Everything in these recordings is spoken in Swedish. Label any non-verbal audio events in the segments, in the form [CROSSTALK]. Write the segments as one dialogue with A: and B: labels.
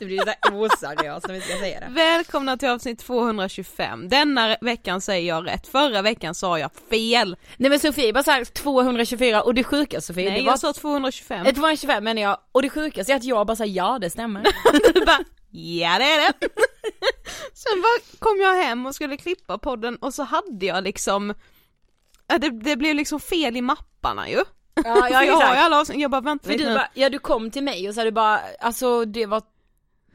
A: Det blir så oseriöst när vi ska säga det.
B: välkomna till avsnitt 225. Denna veckan säger jag rätt, förra veckan sa jag fel.
A: Nej men Sofie bara såhär 224 och det sjuka Sofie,
B: Nej
A: det var
B: jag sa 225.
A: Eh, 225 menar jag, och det sjukaste är att jag bara sa ja det stämmer. [LAUGHS]
B: du bara, ja det är det. [LAUGHS] Sen bara kom jag hem och skulle klippa podden och så hade jag liksom, ja, det, det blev liksom fel i mapparna ju.
A: Ja,
B: För [LAUGHS] jag har ju alla avsnitt, jag bara vänta
A: För
B: lite
A: du bara, ja du kom till mig och så du bara, alltså det var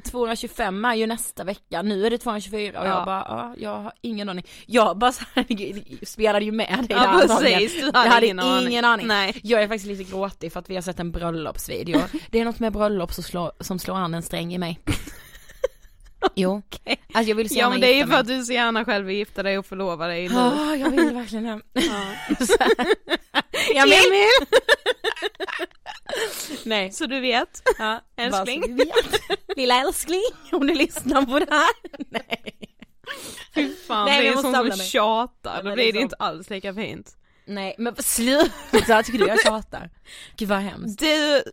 A: 225 är ju nästa vecka, nu är det 224 och
B: Ja.
A: jag bara, ja, jag har ingen aning. Jag bara så här, [LAUGHS] spelade ju med dig
B: Ja,
A: där
B: precis, du
A: jag
B: hade
A: hade
B: ingen aning.
A: ingen aning.
B: Nej.
A: Jag är faktiskt lite gråtig för att vi har sett en bröllopsvideo. [LAUGHS] Det är något med bröllop som slår, som slår an en sträng i mig. [LAUGHS] Jo, alltså jag vill så
B: Ja
A: gärna
B: men det är ju för att du så gärna själv vill gifta dig och förlova dig nu.
A: Ja, jag vill verkligen det.
B: Ja, Emil!
A: Nej.
B: Så du vet.
A: Ja,
B: Älskling.
A: bara så vi vet. Lilla älskling, om du lyssnar på det här. Nej.
B: Fy fan,
A: Nej,
B: det är
A: måste
B: sån
A: samla
B: som
A: mig.
B: tjatar,
A: Ja,
B: då blir det inte alls lika fint.
A: Nej men sluta, tycker du jag tjatar? Gud vad hemskt.
B: Du,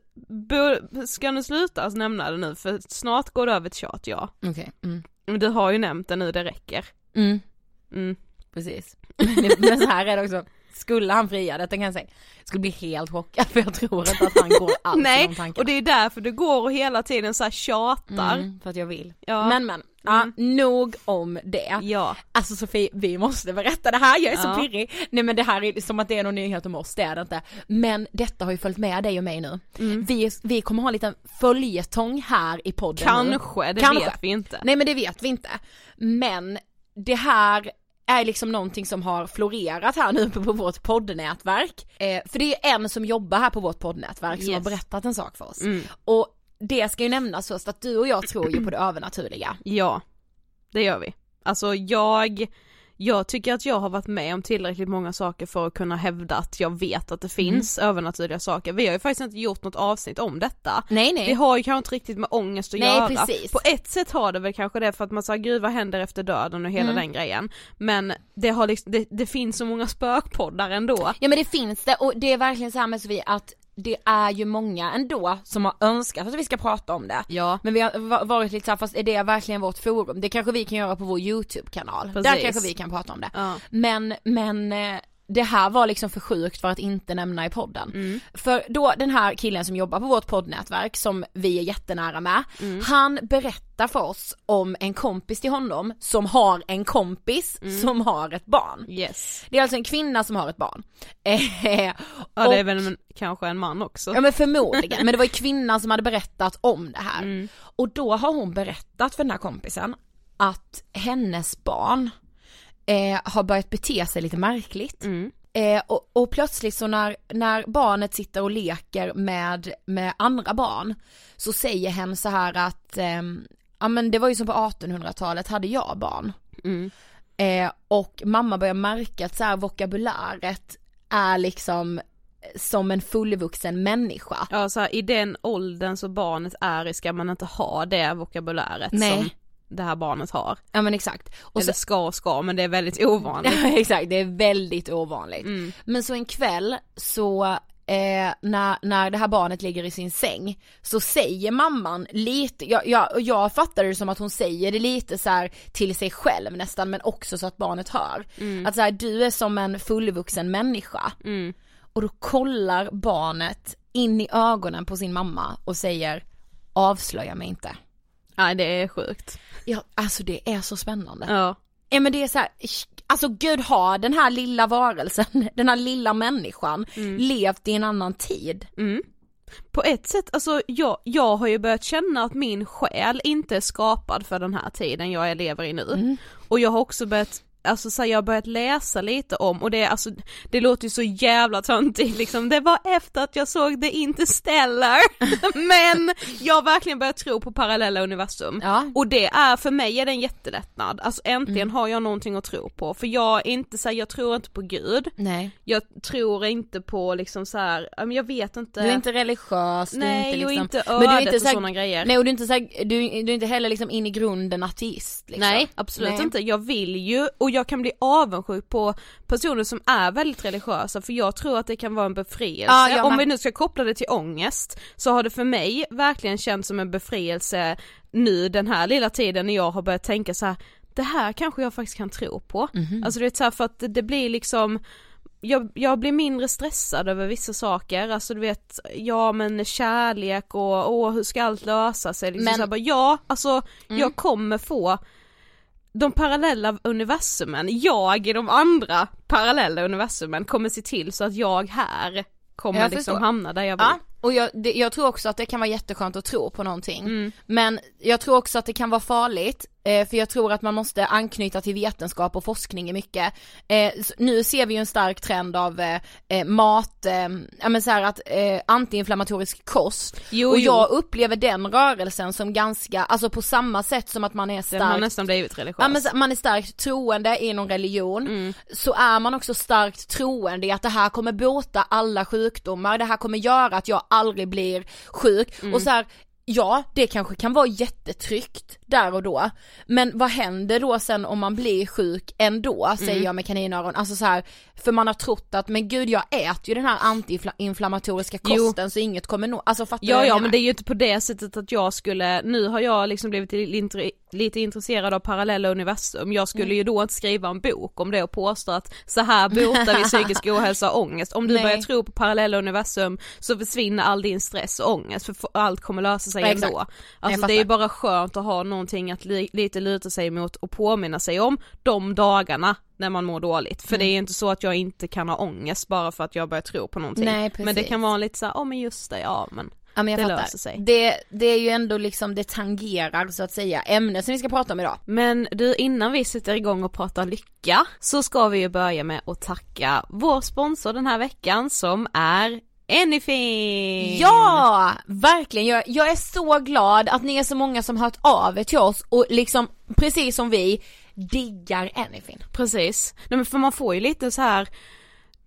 B: ska nu sluta nämna det nu för snart går det över till tjat ja.
A: Okej, mm.
B: Men du har ju nämnt det nu, det räcker.
A: Mm.
B: Mm.
A: precis. Men, men så här är det också, skulle han fria detta kan jag säga, jag skulle bli helt chockad för jag tror inte att han går [LAUGHS] alls
B: Nej, och det är därför du går och hela tiden så här tjatar.
A: Mm, för att jag vill.
B: Ja.
A: Men men, ja, nog om det.
B: Ja.
A: Alltså Sofie, vi måste berätta det här, jag är
B: Ja.
A: så pirrig. Nej men det här är som att det är någon nyhet om oss, det är det inte. Men detta har ju följt med dig och mig nu.
B: Mm.
A: Vi, vi kommer ha en liten följetong här i podden nu.
B: Kanske, det
A: Kanske.
B: vet vi inte.
A: Nej men det vet vi inte. Men det här är liksom någonting som har florerat här nu på, vårt poddnätverk. Eh, för det är en som jobbar här på vårt poddnätverk som
B: Yes.
A: har berättat en sak för oss.
B: Mm.
A: Och det ska ju nämnas först att du och jag tror ju på det [CLEARS THROAT] övernaturliga.
B: Ja, det gör vi. Alltså jag, jag tycker att jag har varit med om tillräckligt många saker för att kunna hävda att jag vet att det finns övernaturliga saker. Vi har ju faktiskt inte gjort något avsnitt om detta.
A: Nej nej.
B: Det har ju kanske inte riktigt med ångest att
A: Nej,
B: göra.
A: precis.
B: På ett sätt har det väl kanske det för att man säger gud vad händer efter döden och hela
A: Mm.
B: den grejen. Men det har liksom, det, det finns så många spökpoddar ändå.
A: Ja men det finns det och det är verkligen så här med Sofie att det är ju många ändå som har önskat att vi ska prata om det.
B: Ja.
A: Men vi har va- varit lite såhär, fast är det verkligen vårt forum? Det kanske vi kan göra på vår YouTube-kanal. Där kanske vi kan prata om det.
B: Ja.
A: Men, men eh, det här var liksom för sjukt för att inte nämna i podden.
B: Mm.
A: För då den här killen som jobbar på vårt poddnätverk som vi är jättenära med,
B: Mm.
A: han berättar för oss om en kompis till honom som har en kompis
B: Mm.
A: som har ett barn.
B: Yes.
A: Det är alltså en kvinna som har ett barn. [LAUGHS] Eh,
B: Ja
A: och-
B: det är väl en, kanske en man också.
A: Ja men förmodligen, men det var ju kvinnan som hade berättat om det här.
B: Mm.
A: Och då har hon berättat för den här kompisen att hennes barn eh, har börjat bete sig lite märkligt.
B: Mm.
A: Eh, och, och plötsligt så när, när barnet sitter och leker med, med andra barn så säger hen så här att, ehm, ja men det var ju som på 1800-talet hade jag barn.
B: Mm.
A: Eh, och mamma börjar märka att så här vokabuläret är liksom som en fullvuxen människa.
B: Ja så här, i den åldern så barnet är i ska man inte ha det vokabuläret
A: Nej.
B: som det här barnet har.
A: Ja men exakt. Och
B: Eller
A: så,
B: ska och ska men det är väldigt ovanligt. [LAUGHS]
A: ja, exakt, det är väldigt ovanligt.
B: Mm.
A: Men så en kväll så eh, när, när det här barnet ligger i sin säng så säger mamman lite, jag, jag, jag fattar det som att hon säger det lite så här till sig själv nästan men också så att barnet hör. Att så här, du är som en fullvuxen människa.
B: Mm.
A: Och då kollar barnet in i ögonen på sin mamma och säger avslöja mig inte.
B: Nej det är sjukt.
A: Ja, alltså det är så spännande.
B: Ja.
A: Ja men det är så här, alltså gud har den här lilla varelsen, [LAUGHS] den här lilla människan levt i en annan tid.
B: Mm. på ett sätt, alltså jag, jag har ju börjat känna att min själ inte är skapad för den här tiden jag lever i nu.
A: Mm.
B: Och jag har också börjat Alltså så här, jag har börjat läsa lite om och det alltså, det låter ju så jävla töntigt liksom, det var efter att jag såg The Interstellar, [LAUGHS] men jag har verkligen börjat tro på parallella universum.
A: Ja.
B: Och det är, för mig är det en jättelättnad, alltså äntligen har jag någonting att tro på, för jag är inte så här, jag tror inte på gud,
A: Nej.
B: jag tror inte på liksom så här, jag vet inte.
A: Du är inte religiös, du är
B: Nej,
A: inte liksom,
B: och inte
A: men du är
B: ödet
A: inte
B: och
A: så här-
B: sådana grejer.
A: Nej och du är inte så här, du, du är inte heller liksom in i grunden ateist liksom.
B: Nej absolut
A: Nej.
B: inte, jag vill ju och jag kan bli avundsjuk på personer som är väldigt religiösa för jag tror att det kan vara en befrielse.
A: Ja, jag
B: Om vi nu ska koppla det till ångest så har det för mig verkligen känts som en befrielse nu den här lilla tiden när jag har börjat tänka så här. det här kanske jag faktiskt kan tro på.
A: Mhm.
B: Alltså det är så för att det blir liksom jag, jag blir mindre stressad över vissa saker, alltså du vet, ja men kärlek och åh hur ska allt lösa sig liksom
A: Men-
B: så här, bara, ja alltså
A: Mm.
B: jag kommer få de parallella universumen, jag i de andra parallella universumen kommer se till så att jag här kommer
A: Jag
B: liksom hamna där jag vill.
A: Ja, och jag, det, jag tror också att det kan vara jätteskönt att tro på någonting.
B: Mm.
A: Men jag tror också att det kan vara farligt, för jag tror att man måste anknyta till vetenskap och forskning i mycket. Eh, nu ser vi ju en stark trend av eh, eh, mat, eh, ja men så här att eh, antiinflammatorisk kost.
B: Jo,
A: och
B: jo.
A: jag upplever den rörelsen som ganska, alltså på samma sätt som att man är
B: Den har nästan blivit religiös.
A: Ja men man är starkt troende i någon religion,
B: Mm.
A: så är man också starkt troende i att det här kommer bota alla sjukdomar, det här kommer göra att jag aldrig blir sjuk
B: Mm.
A: och så här, ja det kanske kan vara jättetryggt där och då, men vad händer då sen om man blir sjuk ändå, säger
B: Mm.
A: jag med kaninöron, alltså så här, för man har trott att men gud jag äter ju den här antiinflammatoriska
B: Jo.
A: kosten så inget kommer nå, alltså fattar
B: Ja ja men det är ju inte på det sättet att jag skulle, nu har jag liksom blivit lite, intresserad av parallella universum, jag skulle
A: Mm.
B: ju då inte skriva en bok om det och påstå att så här botar vi [LAUGHS] psykisk ohälsa och ångest. Om du
A: Nej.
B: börjar tro på parallella universum så försvinner all din stress och ångest för allt kommer lösa sig
A: Ja, exakt.
B: ändå.
A: Jag
B: Alltså det är bara skönt att ha någonting att li, lite luta sig mot och påminna sig om de dagarna när man mår dåligt. För det är ju inte så att jag inte kan ha ångest bara för att jag börjar tro på någonting.
A: Nej,
B: men det kan vara lite såhär, ja men just det, ja men
A: Ja men jag
B: Det
A: fattar.
B: löser sig.
A: Det, det är ju ändå liksom, det tangerar så att säga ämnet som vi ska prata om idag.
B: Men du, innan vi sätter igång och pratar lycka så ska vi ju börja med att tacka vår sponsor den här veckan som är Anyfin!
A: Ja, verkligen. Jag, jag är så glad att ni är så många som hört av er till oss och liksom, precis som vi, diggar Anyfin.
B: Precis, nej men för man får ju lite så här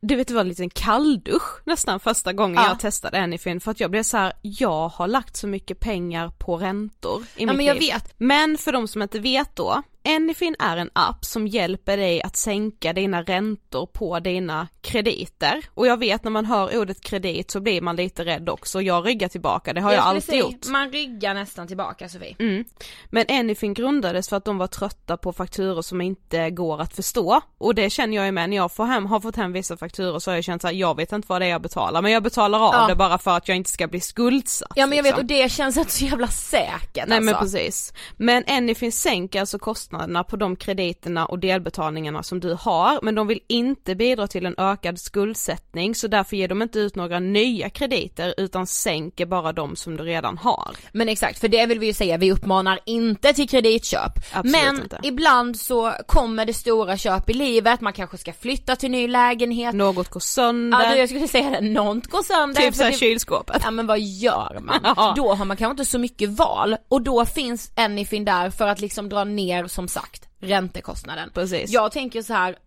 B: du vet det var en liten kalldusch nästan första gången
A: Ja.
B: jag testade Anyfin för att jag blev så här: jag har lagt så mycket pengar på räntor i
A: Ja
B: mitt
A: men jag
B: liv.
A: vet.
B: Men för de som inte vet då, Anyfin är en app som hjälper dig att sänka dina räntor på dina krediter. Och jag vet när man hör ordet kredit så blir man lite rädd också, jag ryggar tillbaka, det har jag,
A: skulle
B: alltid
A: säga,
B: gjort.
A: Man ryggar nästan tillbaka Sofie.
B: Mm. Men Anyfin grundades för att de var trötta på fakturor som inte går att förstå. Och det känner jag ju med när jag får hem, har fått hem vissa fakturor så har jag känt såhär, jag vet inte vad det är jag betalar men jag betalar av
A: Ja.
B: det bara för att jag inte ska bli skuldsatt.
A: Ja men jag vet
B: liksom.
A: och det känns inte så jävla säkert
B: Nej
A: alltså.
B: men precis. Men Anyfin sänker alltså kostnaderna på de krediterna och delbetalningarna som du har men de vill inte bidra till en ökad skuldsättning så därför ger de inte ut några nya krediter utan sänker bara de som du redan har.
A: Men exakt, för det vill vi ju säga, vi uppmanar inte till kreditköp.
B: Absolut
A: men
B: inte.
A: ibland så kommer det stora köp i livet, man kanske ska flytta till ny lägenhet.
B: Något går sönder,
A: Ja du, jag skulle säga det, något går sönder.
B: typ såhär
A: det-
B: kylskåpet.
A: Ja men vad gör man? [LAUGHS] Då har man kanske inte så mycket val och då finns Anyfin där för att liksom dra ner som sagt räntekostnaden.
B: Precis.
A: Jag tänker så här,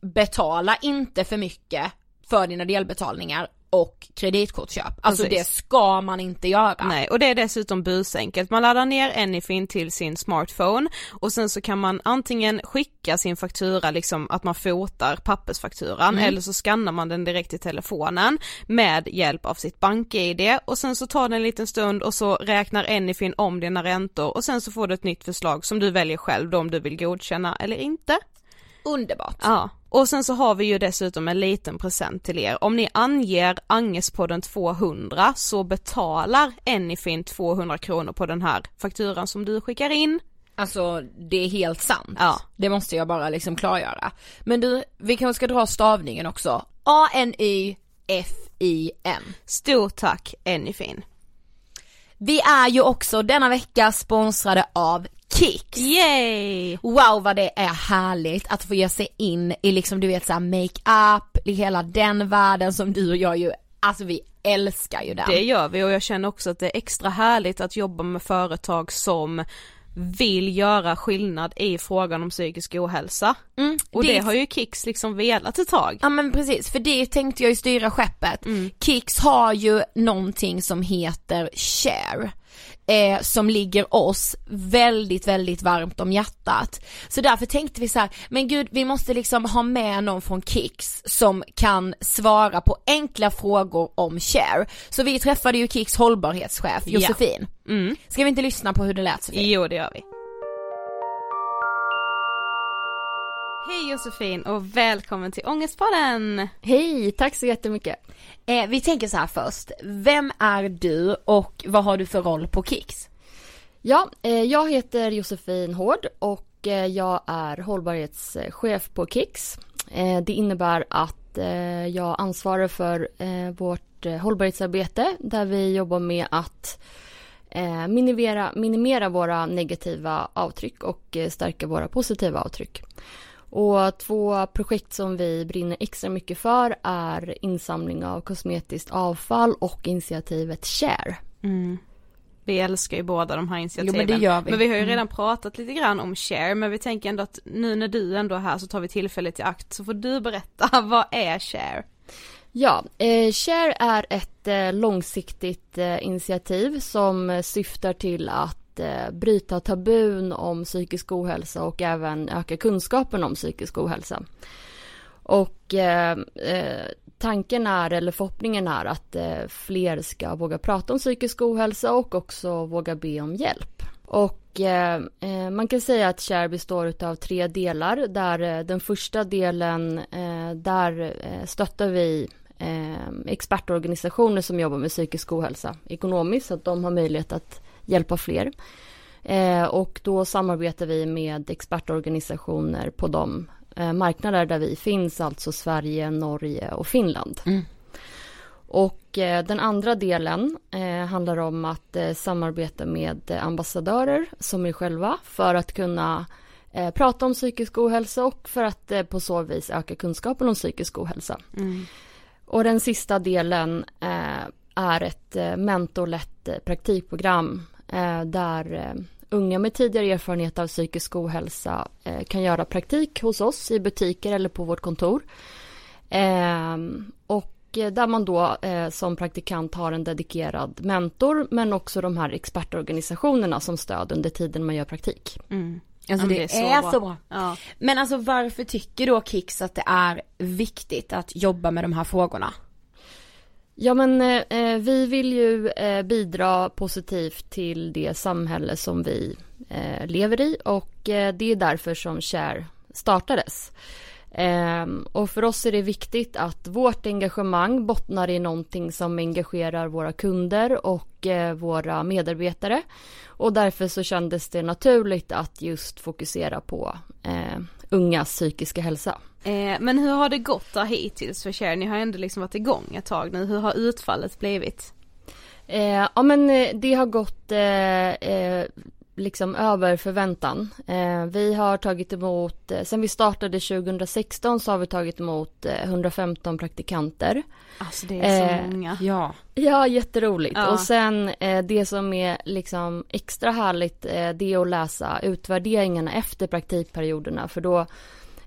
A: betala inte för mycket för dina delbetalningar och kreditkortsköp. Alltså
B: Precis.
A: det ska man inte göra.
B: Nej, och det är dessutom busenkelt. Man laddar ner Anyfin till sin smartphone och sen så kan man antingen skicka sin faktura, liksom att man fotar pappersfakturan eller så skannar man den direkt i telefonen med hjälp av sitt bank-id och sen så tar det en liten stund och så räknar Anyfin om dina räntor och sen så får du ett nytt förslag som du väljer själv då om du vill godkänna eller inte.
A: Underbart.
B: Ja, och sen så har vi ju dessutom en liten present till er. Om ni anger Angespodden 200 så betalar Anyfin 200 kronor på den här fakturan som du skickar in.
A: Alltså det är helt sant.
B: Ja.
A: Det måste jag bara liksom klargöra. Men du, vi kanske ska dra stavningen också. A-N-Y F-I-N.
B: Stort tack Anyfin.
A: Vi är ju också denna vecka sponsrade av Kicks.
B: Yay!
A: Wow vad det är härligt att få ge sig in i liksom du vet såhär makeup, i hela den världen som du och jag ju, alltså vi älskar ju den.
B: Det gör vi och jag känner också att det är extra härligt att jobba med företag som vill göra skillnad i frågan om psykisk ohälsa.
A: Mm,
B: Och det,
A: det-
B: har ju Kicks liksom velat ett tag.
A: Ja men precis, för det tänkte jag ju styra skeppet.
B: Mm.
A: Kicks har ju någonting som heter share. Eh, som ligger oss väldigt, väldigt varmt om hjärtat. Så därför tänkte vi så här, men gud vi måste liksom ha med någon från Kicks som kan svara på enkla frågor om share. Så vi träffade ju Kicks hållbarhetschef. Josefin.
B: Mm.
A: Ska vi inte lyssna på hur det lät Sofie?
B: Jo det gör vi. Hej Josefin och välkommen till Ångestpodden!
C: Hej, tack så jättemycket.
A: Eh, vi tänker så här först, vem är du och vad har du för roll på Kicks?
C: Ja, eh, jag heter Josefin Hård och eh, jag är hållbarhetschef på Kicks. Eh, det innebär att eh, jag ansvarar för eh, vårt hållbarhetsarbete där vi jobbar med att eh, minimera, minimera våra negativa avtryck och eh, stärka våra positiva avtryck. Och två projekt som vi brinner extra mycket för är insamling av kosmetiskt avfall och initiativet Share.
B: Mm. Vi älskar ju båda de här initiativen.
A: Jo, men det gör vi.
B: Men vi har ju
A: Mm.
B: redan pratat lite grann om share men vi tänker ändå att nu när du ändå är här så tar vi tillfället i akt så får du berätta, [LAUGHS] vad är share?
C: Ja, eh, Share är ett eh, långsiktigt eh, initiativ som eh, syftar till att eh, bryta tabun om psykisk ohälsa och även öka kunskapen om psykisk ohälsa. Och eh, eh, tanken är, eller förhoppningen är att eh, fler ska våga prata om psykisk ohälsa och också våga be om hjälp. Och eh, eh, man kan säga att Share består av tre delar där eh, den första delen eh, där eh, stöttar vi eh, expertorganisationer som jobbar med psykisk ohälsa ekonomiskt så att de har möjlighet att hjälpa fler. Eh, och då samarbetar vi med expertorganisationer på de eh, marknader där vi finns, alltså Sverige, Norge och Finland.
A: Mm.
C: Och eh, den andra delen eh, handlar om att eh, samarbeta med ambassadörer som är själva för att kunna eh, prata om psykisk ohälsa och för att på så vis öka kunskapen om psykisk ohälsa. Och den sista delen eh, är ett eh, mentorlett eh, praktikprogram där unga med tidigare erfarenhet av psykisk ohälsa kan göra praktik hos oss i butiker eller på vårt kontor. Ehm, och där man då som praktikant har en dedikerad mentor men också de här expertorganisationerna som stöd under tiden man gör praktik.
B: Mm.
A: Alltså
B: men
A: det, är, så bra.
B: Ja.
A: Men alltså varför tycker då Kicks att det är viktigt att jobba med de här frågorna?
C: Ja men eh, eh, vi vill ju eh, bidra positivt till det samhälle som vi eh, lever i och eh, det är därför som Share startades. Ehm, och för oss är det viktigt att vårt engagemang bottnar i någonting som engagerar våra kunder och eh, våra medarbetare. Och därför så kändes det naturligt att just fokusera på eh, ungas psykiska hälsa.
B: Eh, men hur har det gått där hittills för share? Ni har ändå liksom varit igång ett tag nu. Hur har utfallet blivit?
C: Eh, ja men eh, det har gått eh, liksom över förväntan. Eh, vi har tagit emot, eh, sen vi startade 2016 så har vi tagit emot eh, 115 praktikanter.
B: Alltså det är så
C: Eh,
B: många.
A: Ja.
C: Ja, jätteroligt.
B: Ja.
C: Och sen eh, det som är liksom extra härligt eh, det är att läsa utvärderingarna efter praktikperioderna för då eh,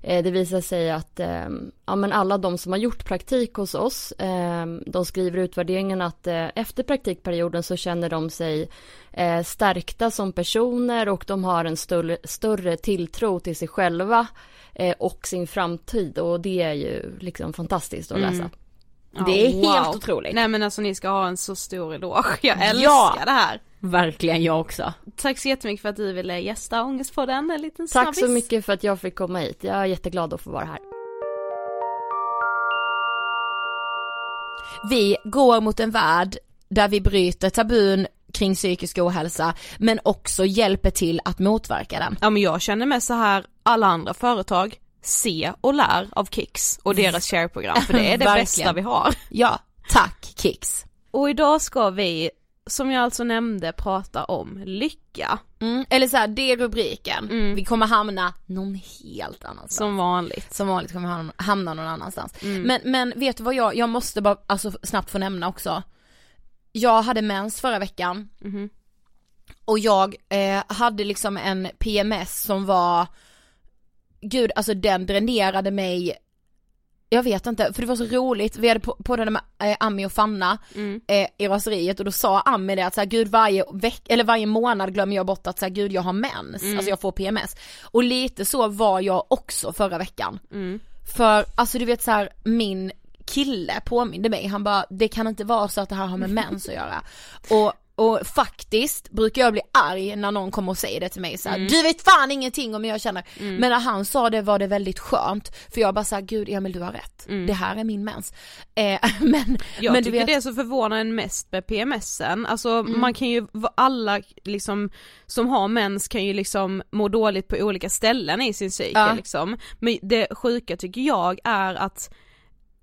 C: det visar sig att eh, ja, men alla de som har gjort praktik hos oss eh, de skriver i utvärderingen att eh, efter praktikperioden så känner de sig eh, stärkta som personer och de har en större, större tilltro till sig själva eh, och sin framtid och det är ju liksom fantastiskt att läsa.
B: Ja,
A: Det är helt otroligt.
B: Nej men alltså ni ska ha en så stor eloge. Jag älskar
A: Ja.
B: det här.
A: Verkligen jag också.
B: Tack så jättemycket för att du ville gästa Ångestpodden, en liten
C: Tack
B: snabbis.
C: så mycket för att jag fick komma hit. Jag är jätteglad att få vara här.
A: Vi går mot en värld där vi bryter tabun kring psykisk ohälsa men också hjälper till att motverka den.
B: Ja men jag känner mig så här, alla andra företag se och lär av Kicks och deras share-program för det är [LAUGHS] det bästa vi har.
A: Ja, tack Kicks.
B: Och idag ska vi, som jag alltså nämnde, prata om lycka.
A: Mm, eller så här, det är rubriken.
B: Mm.
A: Vi kommer hamna någon helt annanstans.
B: Som vanligt.
A: Som vanligt kommer vi hamna- någon annanstans.
B: Mm.
A: Men, men vet du vad jag, jag måste bara alltså, snabbt få nämna också. Jag hade mens förra veckan
B: Mhm.
A: och jag eh, hade liksom en PMS som var, gud alltså den dränerade mig jag vet inte, för det var så roligt, vi hade på- poddade med eh, Ami och Fanna
B: Mm.
A: eh, i raseriet och då sa Ami det att så här, gud varje veck eller varje månad glömmer jag bort att så här, gud jag har mens,
B: Mm.
A: alltså jag får PMS. Och lite så var jag också förra veckan.
B: Mm.
A: För alltså du vet så här, min kille påminde mig, han bara det kan inte vara så att det här har med mens att göra. [LAUGHS] Och, och faktiskt brukar jag bli arg när någon kommer och säger det till mig så här,
B: Mm.
A: du vet fan ingenting om hur jag känner. Men när han sa det var det väldigt skönt, för jag bara såhär, gud Emil du har rätt, det här är min mens. Eh, [LAUGHS] men,
B: Jag
A: men
B: tycker
A: vet,
B: det är så förvånande mest med PMSen, alltså
A: Mm.
B: man kan ju, alla liksom som har mens kan ju liksom må dåligt på olika ställen i sin cykel
A: Ja.
B: liksom. Men det sjuka tycker jag är att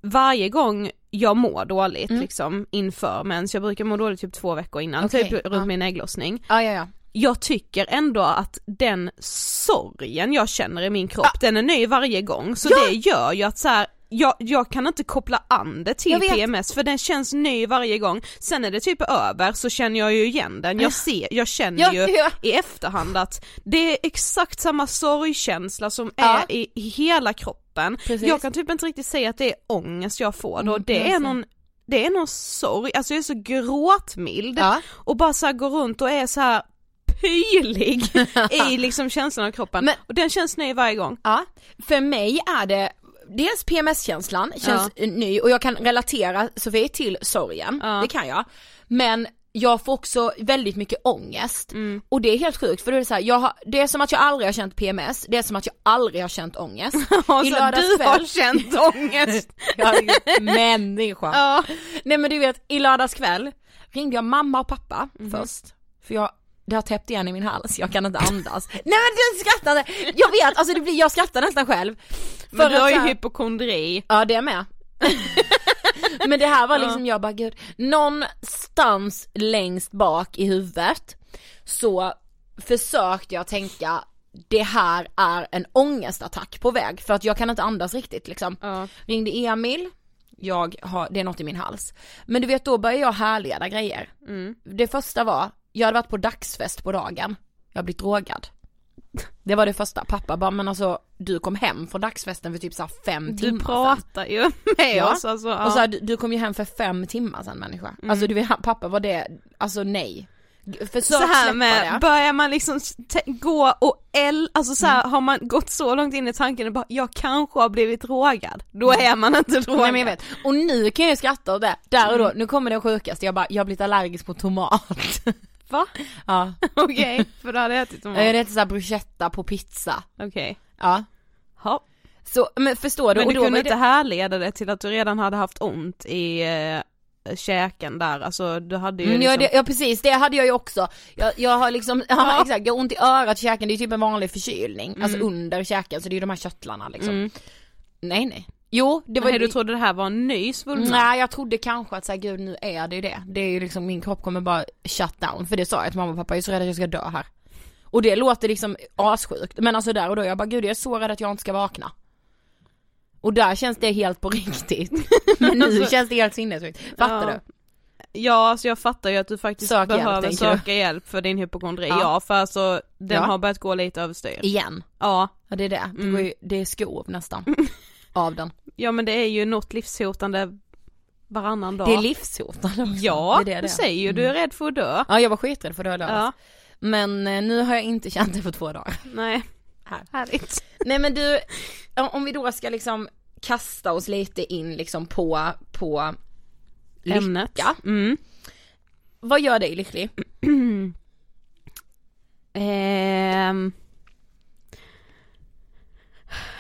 B: varje gång jag mår dåligt
A: Mm.
B: liksom inför mens, jag brukar må dåligt typ två veckor innan,
A: Okej,
B: typ runt
A: ja.
B: min ägglossning.
A: ja ja ja.
B: Jag tycker ändå att den sorgen jag känner i min kropp, den är ny varje gång, så det gör ju att så här, jag, jag kan inte koppla an det till. PMS för den känns ny varje gång, sen när det typ är över så känner jag ju igen den, jag ser, jag känner
A: Ja,
B: ju
A: ja.
B: i efterhand att det är exakt samma sorgkänsla som
A: Ja.
B: är i, i hela kroppen.
A: Precis.
B: Jag kan typ inte riktigt säga att det är ångest jag får då,
A: Mm,
B: det är någon det är någon sorg, alltså jag är så gråtmild och bara så går runt och är så här pylig [LAUGHS] i liksom känslan av kroppen
A: Men-
B: och den känns ny varje gång.
A: Ja, för mig är det Dels PMS-känslan känns ny och jag kan relatera Sofie till sorgen,
B: Ja.
A: det kan jag. Men jag får också väldigt mycket ångest
B: Mm.
A: och det är helt sjukt för det är så här, jag har, det är som att jag aldrig har känt PMS, det är som att jag aldrig har känt ångest. [LAUGHS] I
B: du
A: lördagskväll-
B: har känt ångest. [LAUGHS]
A: Jag är ju människa.
B: ja.
A: Nej men du vet, i lördags kväll ringde jag mamma och pappa
B: Mhm.
A: först. För jag, det har täppt igen i min hals, jag kan inte andas. Nej men du skrattar jag vet, alltså det blir, jag skrattar nästan själv.
B: Men
A: För
B: du
A: att
B: har ju
A: här-
B: hypokondri.
A: Ja det är med. [LAUGHS] men det här var liksom, jag bara gud, någonstans längst bak i huvudet så försökte jag tänka det här är en ångestattack på väg för att jag kan inte andas riktigt liksom.
B: Ja.
A: Ringde Emil, jag har, det är något i min hals. Men du vet då började jag härleda grejer.
B: Mm.
A: Det första var, jag hade varit på dagsfest på dagen, jag har blivit drogad. Det var det första, pappa bara men alltså du kom hem från dagsfesten för typ såhär fem timmar
B: Du
A: sedan.
B: pratar ju med
A: Ja.
B: oss alltså. Ja.
A: Och så här, du, du kom ju hem för fem timmar sedan människa. Alltså du vet, pappa var det, alltså nej. Försök
B: så här med,
A: det.
B: börjar man liksom gå och el, alltså så här, har man gått så långt in i tanken och bara jag kanske har blivit drogad, då är man inte drogad.
A: Nej men jag vet, och nu kan jag skratta åt det, där och då, nu kommer det sjukaste, jag bara, jag har blivit allergisk på tomat. [LAUGHS]
B: Va?
A: ja. [LAUGHS]
B: Okej, för då hade jag ätit tomat.
A: Jag äter såhär bruschetta på pizza.
B: Okej.
A: Ja.
B: Ja.
A: Så, men förstår du?
B: Men du
A: då
B: kunde
A: var det-
B: inte härleda det till att du redan hade haft ont i eh, käken där, alltså du hade ju
A: Mm,
B: liksom...
A: ja, det, ja precis, det hade jag ju också. Jag, jag har liksom, ja,
B: Ja.
A: exakt, jag har ont i örat, käken, det är ju typ en vanlig förkylning. Alltså
B: Mm.
A: under käken, så det är ju de här körtlarna liksom.
B: Mm.
A: Nej nej. Jo, det var
B: Nej, du trodde det här var en ny svullnad?
A: Nej jag trodde kanske att säga gud nu är det ju det. Det är ju liksom min kropp kommer bara shut down. För det sa jag till mamma och pappa, jag är så rädd att jag ska dö här. Och det låter liksom assjukt. Men alltså där och då, jag bara gud jag är så rädd att jag inte ska vakna. Och där känns det helt på riktigt. [LAUGHS] Men nu
B: Alltså-
A: känns det helt sinnessjukt. Fattar
B: Ja.
A: du?
B: Ja, alltså jag fattar ju att du faktiskt
A: Sök hjälp,
B: behöver
A: du?
B: söka hjälp för din hypokondri,
A: Ja.
B: ja, för alltså den
A: Ja.
B: har börjat gå lite överstyr.
A: Igen.
B: Ja.
A: Ja det är det. Det,
B: Mm.
A: ju, det är skov nästan. [LAUGHS] Av den.
B: Ja men det är ju något livshotande varannan dag.
A: Det är livshotande också.
B: Ja,
A: det är det,
B: du säger ju, du är rädd för att dö.
A: Ja jag var skiträdd för det lördags.
B: Ja,
A: Men eh, nu har jag inte känt det på två dagar.
B: nej.
A: Här.
B: Härligt.
A: Nej men du, om vi då ska liksom kasta oss lite in liksom på, på
B: Ämnet.
A: lycka.
B: Mm.
A: Vad gör dig lycklig? [CLEARS THROAT]
B: Ehm.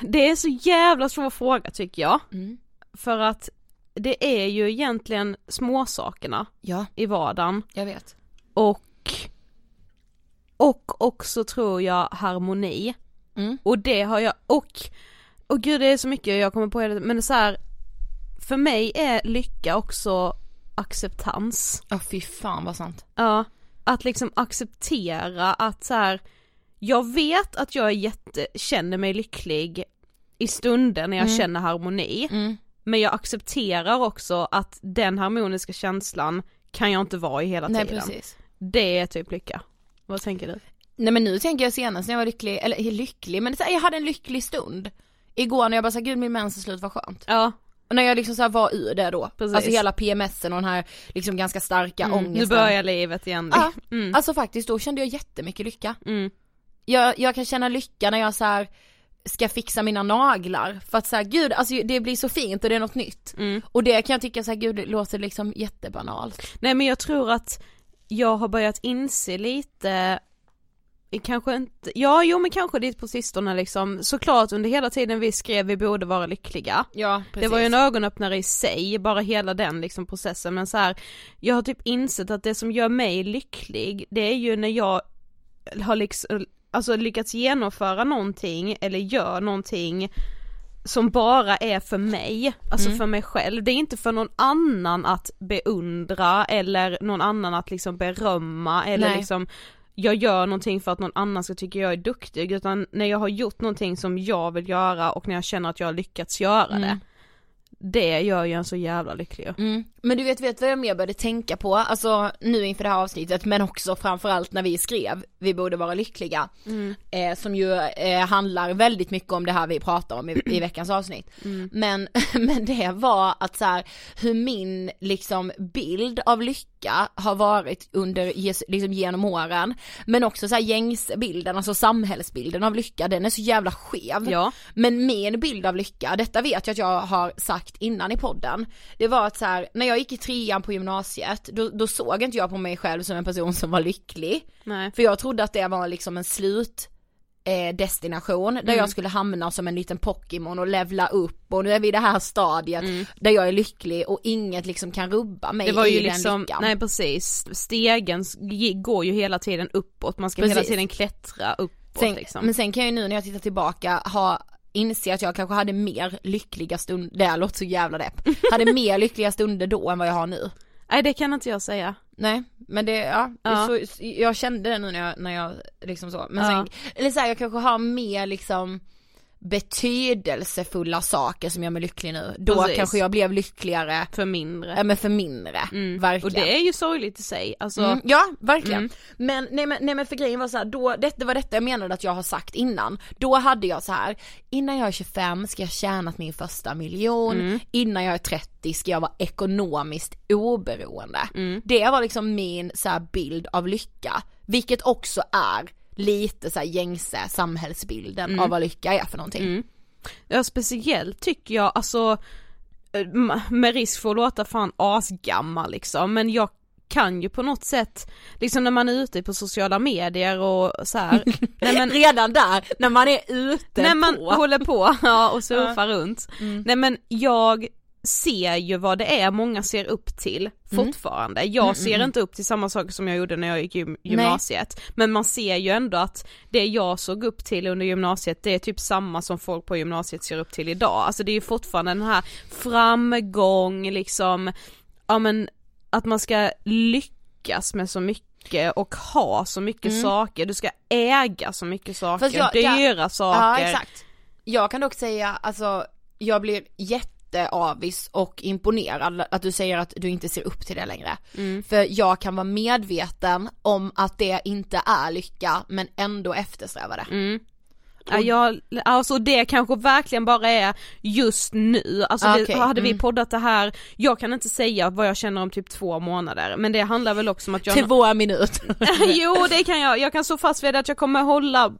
B: Det är så jävla svår fråga tycker jag.
A: Mm.
B: För att det är ju egentligen småsakerna
A: Ja,
B: i vardagen
A: jag vet.
B: och och också tror jag harmoni.
A: Mm.
B: Och det har jag, och och gud det är så mycket jag kommer på hela tiden, men så här, för mig är lycka också acceptans.
A: Ja fy fan vad sant.
B: Ja, att liksom acceptera att så här, jag vet att jag är jätte, känner mig lycklig i stunden när jag
A: Mm.
B: känner harmoni,
A: Mm.
B: men jag accepterar också att den harmoniska känslan kan jag inte vara i hela
A: Nej
B: tiden.
A: precis.
B: Det är typ lycka. Vad tänker du?
A: Nej men nu tänker jag senast när jag var lycklig, eller lycklig, men jag hade en lycklig stund. Igår när jag bara sa gud min mens är slut, vad skönt.
B: Ja,
A: Och när jag liksom så var ur det då.
B: Precis.
A: Alltså hela PMSen och den här liksom ganska starka
B: mm,
A: ångesten.
B: nu börjar livet igen.
A: Ja,
B: Mm.
A: Alltså faktiskt då kände jag jättemycket lycka.
B: Mm.
A: Jag, jag kan känna lycka när jag så här ska fixa mina naglar för att säga gud alltså det blir så fint och det är något nytt.
B: Mm.
A: Och det kan jag tycka så här gud det låter liksom jättebanalt.
B: Nej men jag tror att jag har börjat inse lite Kanske inte, ja jo men kanske lite på sistone liksom, såklart under hela tiden vi skrev vi borde vara lyckliga
A: Ja
B: Det var ju en ögonöppnare i sig, bara hela den liksom processen men så här, Jag har typ insett att det som gör mig lycklig, det är ju när jag har liksom, alltså lyckats genomföra någonting eller gör någonting som bara är för mig, alltså
A: Mm.
B: för mig själv. Det är inte för någon annan att beundra eller någon annan att liksom berömma eller
A: Nej.
B: liksom jag gör någonting för att någon annan ska tycka jag är duktig utan när jag har gjort någonting som jag vill göra och när jag känner att jag har lyckats göra
A: Mm.
B: det. Det gör ju en så jävla lycklig.
A: Mm. Men du vet, vet vad jag mer började tänka på, alltså nu inför det här avsnittet men också framförallt när vi skrev Vi borde vara lyckliga. Eh, som ju eh, handlar väldigt mycket om det här vi pratar om i, i veckans avsnitt. [CLEARS THROAT] Men, [LAUGHS] men det var att så här, hur min liksom bild av lycka har varit under, liksom genom åren. Men också så här gängsbilden, alltså samhällsbilden av lycka, den är så jävla skev.
B: Ja.
A: Men min bild av lycka, detta vet jag att jag har sagt innan i podden, det var att så här, när jag gick i trean på gymnasiet, då, då såg inte jag på mig själv som en person som var lycklig.
B: Nej.
A: För jag trodde att det var liksom en slut eh, destination där
B: Mm.
A: jag skulle hamna som en liten Pokémon och levla upp och nu är vi i det här stadiet
B: Mm.
A: där jag är lycklig och inget liksom kan rubba mig
B: Det var
A: i
B: ju
A: den
B: liksom, nej precis, stegen går ju hela tiden uppåt, man ska hela
A: Precis.
B: tiden klättra uppåt
A: sen,
B: liksom.
A: Men sen kan jag ju nu när jag tittar tillbaka ha inse att jag kanske hade mer lyckliga stunder, det här låter så jävla depp, hade mer lyckliga stunder då än vad jag har nu.
B: Nej det kan inte jag säga.
A: Nej, men det, ja,
B: Ja.
A: Så, jag kände det nu när jag, när jag liksom så, men
B: Ja.
A: sen, eller så här, jag kanske har mer liksom betydelsefulla saker som gör mig lycklig nu, då
B: Precis.
A: kanske jag blev lyckligare,
B: För mindre.
A: ja men för mindre,
B: Mm.
A: verkligen.
B: Och det är ju sorgligt i sig, alltså.
A: Mm, ja, verkligen.
B: Mm.
A: Men, nej, men, nej men för grejen var så här, då, det, det var detta jag menade att jag har sagt innan. Då hade jag så här, innan jag är 25 ska jag tjänat min första miljon,
B: Mm.
A: innan jag är 30 ska jag vara ekonomiskt oberoende.
B: Mm.
A: Det var liksom min så här, bild av lycka, vilket också är lite så gängse samhällsbilden av vad lycka är för någonting.
B: Mm. Ja speciellt tycker jag, alltså eh, med risk för att låta fan asgammal liksom, men jag kan ju på något sätt, liksom när man är ute på sociala medier och så här, [LAUGHS] nej men
A: Redan där, när man är ute
B: när man
A: på.
B: håller på [LAUGHS] ja, och surfar runt, nej men jag ser ju vad det är många ser upp till fortfarande. Jag ser inte upp till samma saker som jag gjorde när jag gick gym- gymnasiet. Men man ser ju ändå att det jag såg upp till under gymnasiet det är typ samma som folk på gymnasiet ser upp till idag. Alltså det är ju fortfarande den här framgång liksom, ja men att man ska lyckas med så mycket och ha så mycket saker, du ska äga så mycket saker,
A: jag- jag-
B: dyra saker.
A: Ja exakt. Jag kan dock säga, alltså jag blir jätteavis och imponerad att du säger att du inte ser upp till det längre.
B: Mm.
A: För jag kan vara medveten om att det inte är lycka men ändå eftersträva det.
B: Mm. Ja, jag, alltså det kanske verkligen bara är just nu, alltså
A: Ah,
B: det, hade vi
A: mm.
B: poddat det här, jag kan inte säga vad jag känner om typ två månader, men det handlar väl också om att jag
A: Till vår minut. [LAUGHS]
B: Jo det kan jag, jag kan stå fast vid att jag kommer hålla,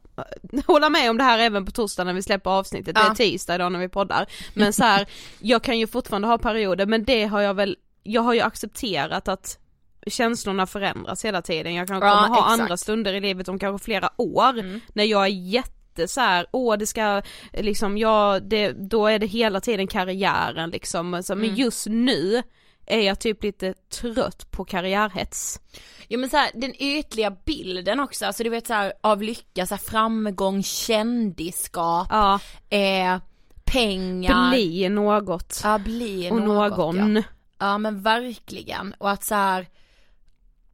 B: hålla med om det här även på torsdag när vi släpper avsnittet, det
A: Ja.
B: är tisdag idag när vi poddar. Men så här, jag kan ju fortfarande ha perioder men det har jag väl, jag har ju accepterat att känslorna förändras hela tiden, jag kan
A: Ja,
B: kommer ha
A: exakt.
B: andra stunder i livet om kanske flera år när jag är jätte så här, åh det ska liksom, ja det, då är det hela tiden karriären liksom, så, men just nu är jag typ lite trött på karriärhets.
A: Ja men så här, den ytliga bilden också, alltså du vet så här, av lycka, så här, framgång, kändisskap,
B: Ja.
A: eh, pengar.
B: Bli något.
A: Ja, bli
B: och
A: något,
B: någon.
A: Ja. ja men verkligen. Och att så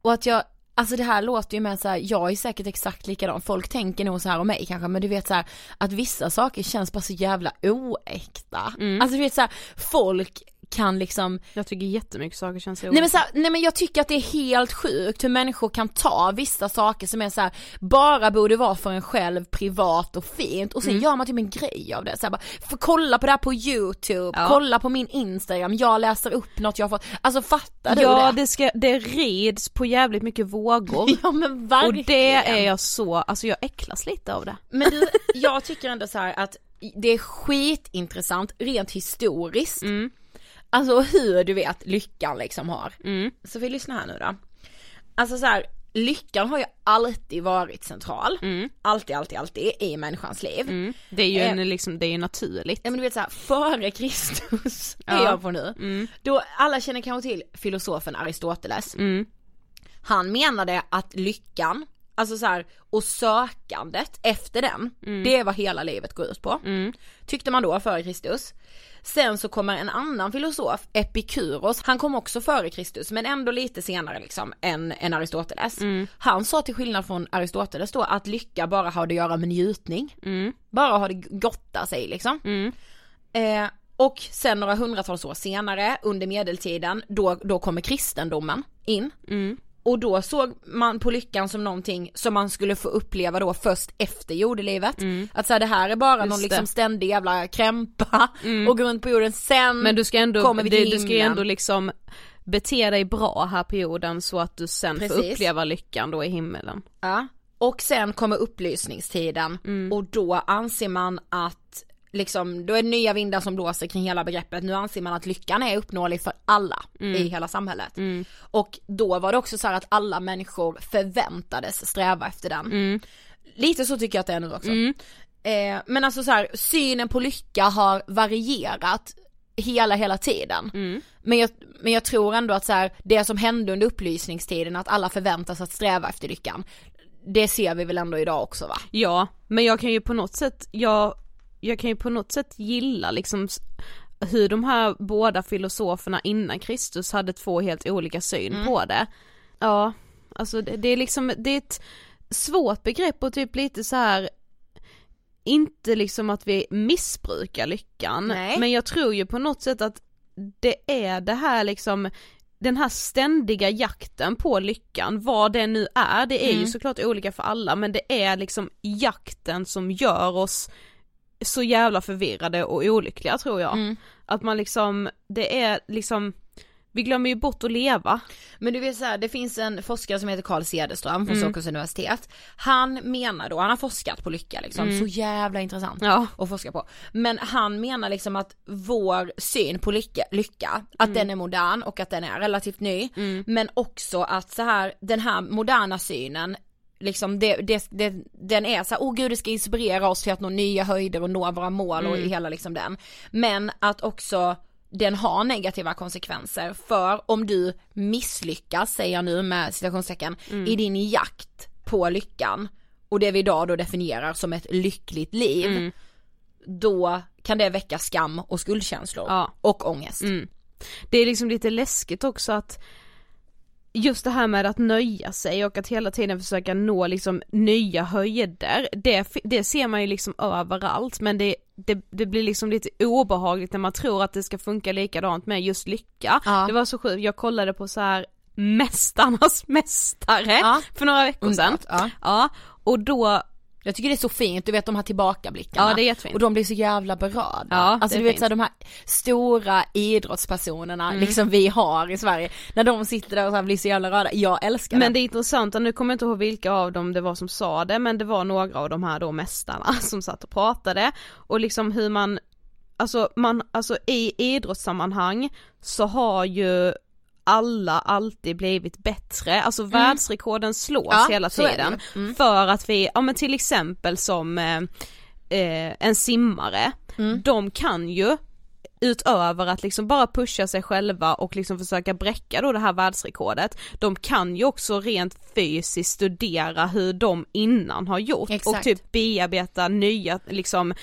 A: och att jag, alltså det här låter ju med så här, jag är säkert exakt likadan, folk tänker nog så här om mig kanske, men du vet så här, att vissa saker känns bara så jävla oäkta.
B: Mm.
A: Alltså du vet så här, folk kan liksom
B: Jag tycker jättemycket saker känns
A: Nej men, så här, nej men jag tycker att det är helt sjukt hur människor kan ta vissa saker som är så här, bara borde vara för en själv privat och fint och sen
B: Mm.
A: gör man typ en grej av det. Så här, bara, för kolla på det här på youtube,
B: Ja.
A: kolla på min instagram, jag läser upp något jag fått, alltså fattar du
B: Ja
A: det?
B: det ska, det rids på jävligt mycket vågor. [LAUGHS]
A: Ja men
B: och
A: verkligen.
B: det är jag så, alltså jag äcklas lite av det.
A: Men du, [LAUGHS] jag tycker ändå så att det är skitintressant rent historiskt.
B: Mm.
A: Alltså hur du vet lyckan liksom har.
B: Mm.
A: Så vi lyssnar här nu då. Alltså så här, lyckan har ju alltid varit central.
B: Mm.
A: Alltid, alltid, alltid i människans liv.
B: Mm. Det är ju
A: Eh.
B: en, liksom, det är ju naturligt.
A: Ja men du vet så här, före Kristus [LAUGHS] är
B: Ja.
A: jag på nu.
B: Mm.
A: Då alla känner kanske till filosofen Aristoteles.
B: Mm.
A: Han menade att lyckan, alltså så här, och sökandet efter den, det är vad hela livet går ut på.
B: Mm.
A: Tyckte man då före Kristus. Sen så kommer en annan filosof, Epikuros, han kom också före Kristus men ändå lite senare liksom än, än Aristoteles.
B: Mm.
A: Han sa till skillnad från Aristoteles då att lycka bara har att göra med njutning.
B: Mm.
A: Bara har det gotta sig liksom.
B: Mm.
A: Eh, och sen några hundratals år senare under medeltiden då, då kommer kristendomen in.
B: Mm.
A: Och då såg man på lyckan som någonting som man skulle få uppleva då först efter jordelivet. Att så här, det här är bara
B: Mm. Just
A: någon liksom
B: det.
A: ständig jävla krämpa och gå runt på jorden sen
B: Men du ska ändå,
A: kommer vi
B: det,
A: till
B: du ska ändå liksom bete dig bra här på jorden så att du sen får
A: Precis.
B: uppleva lyckan då i himmelen.
A: Ja. Och sen kommer upplysningstiden
B: Mm.
A: och då anser man att liksom, då är det nya vindar som blåser kring hela begreppet. Nu anser man att lyckan är uppnåelig för alla i hela samhället.
B: Mm.
A: Och då var det också så här att alla människor förväntades sträva efter den.
B: Mm.
A: Lite så tycker jag att det är nu också. Eh, men alltså så här, synen på lycka har varierat hela, hela tiden.
B: Mm.
A: Men, jag, men jag tror ändå att så här, det som hände under upplysningstiden, att alla förväntas att sträva efter lyckan, det ser vi väl ändå idag också va?
B: Ja, men jag kan ju på något sätt, jag, jag kan ju på något sätt gilla liksom hur de här båda filosoferna innan Kristus hade två helt olika syn på det. Ja, alltså det, det är liksom, det är ett svårt begrepp och typ lite så här inte liksom att vi missbrukar lyckan,
A: Nej.
B: men jag tror ju på något sätt att det är det här liksom den här ständiga jakten på lyckan, vad det nu är, det är ju såklart olika för alla men det är liksom jakten som gör oss så jävla förvirrade och olyckliga tror jag. Att man liksom, det är liksom, vi glömmer ju bort att leva.
A: Men du vet så här, det finns en forskare som heter Carl Cederström från
B: Mm.
A: Stockholms universitet. Han menar då, han har forskat på lycka liksom, så jävla intressant
B: Mm. Ja.
A: att forska på. Men han menar liksom att vår syn på lycka, lycka att
B: Mm.
A: den är modern och att den är relativt ny. Men också att så här, den här moderna synen liksom det, det, det, den är så här, oh gud det ska inspirera oss till att nå nya höjder och nå våra mål och
B: Mm.
A: hela liksom den. Men att också den har negativa konsekvenser för om du misslyckas, säger jag nu med citationstecken,
B: Mm.
A: i din jakt på lyckan och det vi idag då definierar som ett lyckligt liv,
B: Mm.
A: då kan det väcka skam och skuldkänslor
B: Ja.
A: och ångest.
B: Mm. Det är liksom lite läskigt också att just det här med att nöja sig och att hela tiden försöka nå liksom nya höjder, det, det ser man ju liksom överallt men det, det, det blir liksom lite obehagligt när man tror att det ska funka likadant med just lycka.
A: Ja.
B: Det var så sjukt, jag kollade på så här Mästarnas [LAUGHS] mästare
A: Ja.
B: för några veckor sedan.
A: Ja.
B: Ja, och då,
A: Jag tycker det är så fint, du vet de här tillbakablickarna.
B: Ja, det är jättefint.
A: Och de blir så jävla berörda.
B: Ja,
A: alltså
B: det
A: du vet
B: fint.
A: så här, de här stora idrottspersonerna,
B: Mm.
A: liksom vi har i Sverige, när de sitter där och så blir så jävla rörda, jag älskar
B: Men
A: det.
B: det är intressant, nu kommer jag inte ihåg vilka av dem det var som sa det, men det var några av de här då mästarna [LAUGHS] som satt och pratade och liksom hur man, alltså man, alltså i idrottssammanhang så har ju alla alltid blivit bättre, alltså världsrekorden slås
A: Ja,
B: hela tiden.
A: Mm.
B: för att vi, ja men till exempel som eh, eh, en simmare,
A: Mm.
B: de kan ju utöver att liksom bara pusha sig själva och liksom försöka bräcka då det här världsrekordet, de kan ju också rent fysiskt studera hur de innan har gjort
A: Exakt.
B: och typ bearbeta nya liksom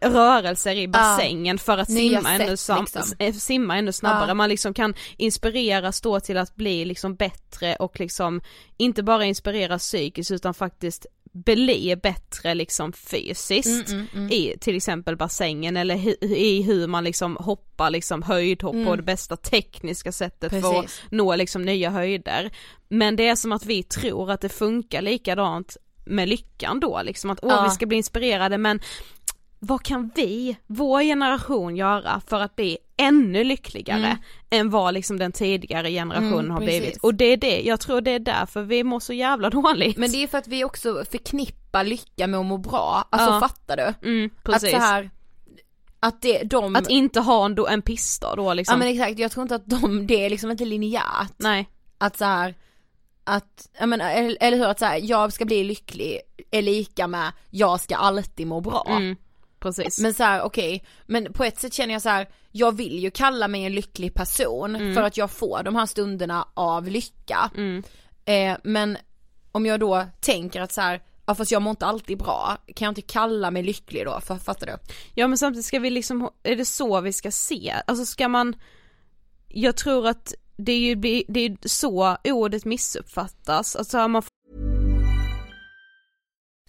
B: rörelser i bassängen för att simma ännu,
A: sätt,
B: sam-
A: liksom.
B: eh, simma ännu snabbare,
A: Ja.
B: man liksom kan inspireras då till att bli liksom bättre och liksom inte bara inspireras psykiskt utan faktiskt bli bättre liksom fysiskt
A: Mm, mm, mm.
B: i till exempel bassängen eller hu- i hur man liksom hoppar liksom höjdhopp på det bästa tekniska sättet för att
A: Mm. Precis.
B: nå liksom nya höjder. Men det är som att vi tror att det funkar likadant med lyckan då liksom att åh
A: Ja.
B: vi ska bli inspirerade men vad kan vi, vår generation göra för att bli ännu lyckligare än vad liksom den tidigare generationen
A: Mm,
B: har
A: precis.
B: blivit och det är det, jag tror det är därför vi mår så jävla [LAUGHS] dåligt.
A: Men det är för att vi också förknippar lycka med att må bra, alltså
B: Ja.
A: fattar du?
B: mm,
A: Att
B: precis.
A: så här, att det, de,
B: Att inte ha en, en pissdag då liksom.
A: ja men exakt, jag tror inte att de, det är liksom inte linjärt.
B: Nej.
A: Att så här, att, jag menar, eller, eller hur, att så här, jag ska bli lycklig är lika med jag ska alltid må bra.
B: Mm, precis.
A: Men så här, okej, men på ett sätt känner jag så här, jag vill ju kalla mig en lycklig person
B: Mm.
A: för att jag får de här stunderna av lycka.
B: Mm.
A: Eh, men om jag då tänker att så här, ja fast jag mår inte alltid bra, kan jag inte kalla mig lycklig då? För, fattar du?
B: Ja men samtidigt ska vi liksom, är det så vi ska se? Alltså ska man, jag tror att det är ju det är så ordet missuppfattas, alltså man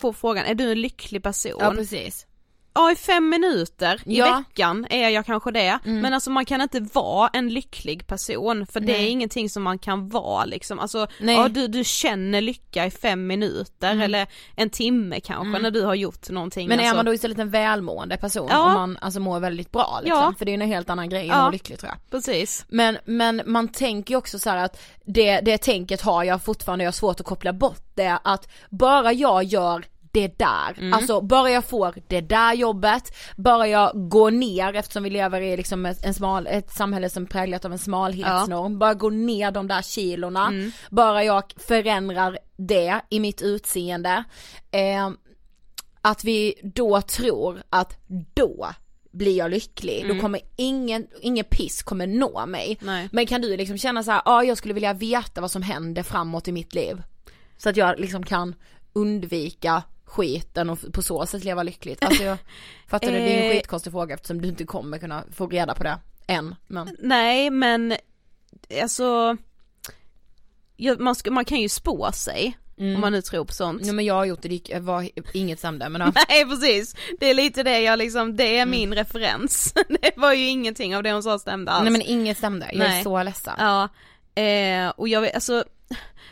B: på frågan, är du en lycklig person?
A: Ja precis.
B: Ja i fem minuter i
A: Ja.
B: veckan är jag kanske det, men alltså man kan inte vara en lycklig person för det är
A: Nej.
B: ingenting som man kan vara liksom, alltså
A: Nej.
B: ja, du, du känner lycka i fem minuter eller en timme kanske när du har gjort någonting
A: Men är
B: alltså.
A: man då istället en välmående person
B: Ja.
A: om man alltså mår väldigt bra liksom?
B: Ja.
A: För det är ju en helt annan grej än att vara lycklig tror jag.
B: Precis.
A: Men, men man tänker ju också så att det, det tänket har jag fortfarande, jag har svårt att koppla bort det att bara jag gör det där, alltså bara jag får det där jobbet, bara jag går ner eftersom vi lever i liksom ett, en smal, ett samhälle som präglat av en smalhetsnorm, bara gå ner de där kilorna, bara jag förändrar det i mitt utseende, eh, att vi då tror att då blir jag lycklig, då kommer ingen, ingen piss kommer nå mig.
B: Nej.
A: Men kan du liksom känna så ja jag skulle vilja veta vad som händer framåt i mitt liv. Så att jag liksom kan undvika skiten och på så sätt leva lyckligt. Alltså jag [LAUGHS] fattar du, det är en
B: Eh.
A: skitkonstig fråga eftersom du inte kommer kunna få reda på det än. Men
B: Nej men alltså ja, man, ska, man kan ju spå sig om man nu tror på sånt.
A: Nej men jag har gjort det, det var inget men ja. [LAUGHS]
B: Nej precis, det är lite det jag liksom, det är
A: Mm.
B: min referens. [LAUGHS] det var ju ingenting av det hon sa stämde alls.
A: Nej men inget stämde, jag
B: Nej.
A: är så ledsen.
B: Ja, eh, och jag vet, alltså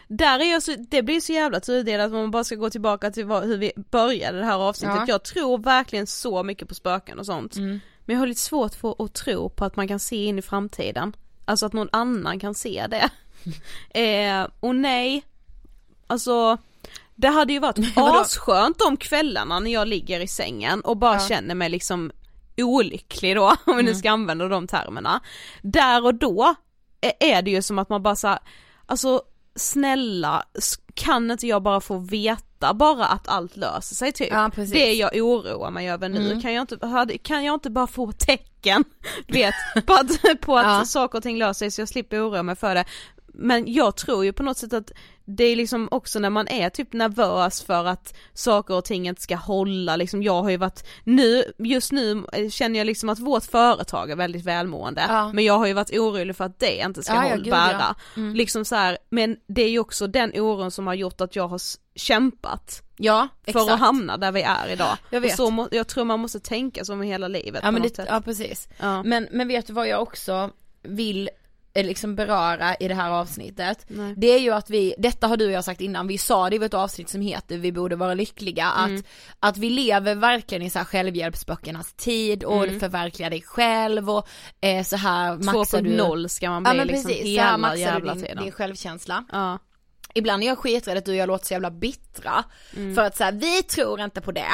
B: där är jag så, det blir så jävla tudelat att man bara ska gå tillbaka till vad, hur vi började det här avsnittet.
A: Ja.
B: Jag tror verkligen så mycket på spöken och sånt.
A: Mm.
B: Men jag har lite svårt för att tro på att man kan se in i framtiden. Alltså att någon annan kan se det. [LAUGHS] eh, och nej, alltså det hade ju varit [LAUGHS] asskönt de kvällarna när jag ligger i sängen och bara
A: Ja.
B: känner mig liksom olycklig då, [LAUGHS] om vi nu ska använda de termerna. Där och då är- är det ju som att man bara så alltså snälla, kan inte jag bara få veta bara att allt löser sig typ?
A: Ja,
B: det jag oroar mig över nu,
A: Mm.
B: kan, jag inte, kan jag inte bara få tecken, [LAUGHS] vet, på att, på att
A: Ja.
B: saker och ting löser sig så jag slipper oroa mig för det. Men jag tror ju på något sätt att det är liksom också när man är typ nervös för att saker och ting inte ska hålla, liksom jag har ju varit, nu, just nu känner jag liksom att vårt företag är väldigt välmående,
A: Ja.
B: men jag har ju varit orolig för att det inte ska
A: Ja, ja,
B: hålla,
A: gud,
B: bära.
A: ja. Mm.
B: Liksom så här, men det är ju också den oron som har gjort att jag har kämpat
A: Ja,
B: för
A: exakt.
B: att hamna där vi är idag.
A: Jag vet.
B: Och så må, jag tror man måste tänka så med hela livet
A: Ja men det, ja precis.
B: Ja.
A: Men, men vet du vad jag också vill liksom beröra i det här avsnittet?
B: Nej.
A: Det är ju att vi, detta har du och jag sagt innan, vi sa det i ett avsnitt som heter Vi borde vara lyckliga,
B: Mm.
A: att, att vi lever verkligen i så här självhjälpsböckernas tid och
B: Mm.
A: förverkliga dig själv och eh, så här maxar du
B: 2.0 ska man bli
A: Ja men
B: liksom
A: precis, så här
B: hela
A: maxar du
B: jävla
A: din,
B: tiden.
A: din självkänsla.
B: Ja.
A: Ibland är jag skiträdd att du och jag låter så jävla bittra.
B: Mm.
A: För att så här, vi tror inte på det.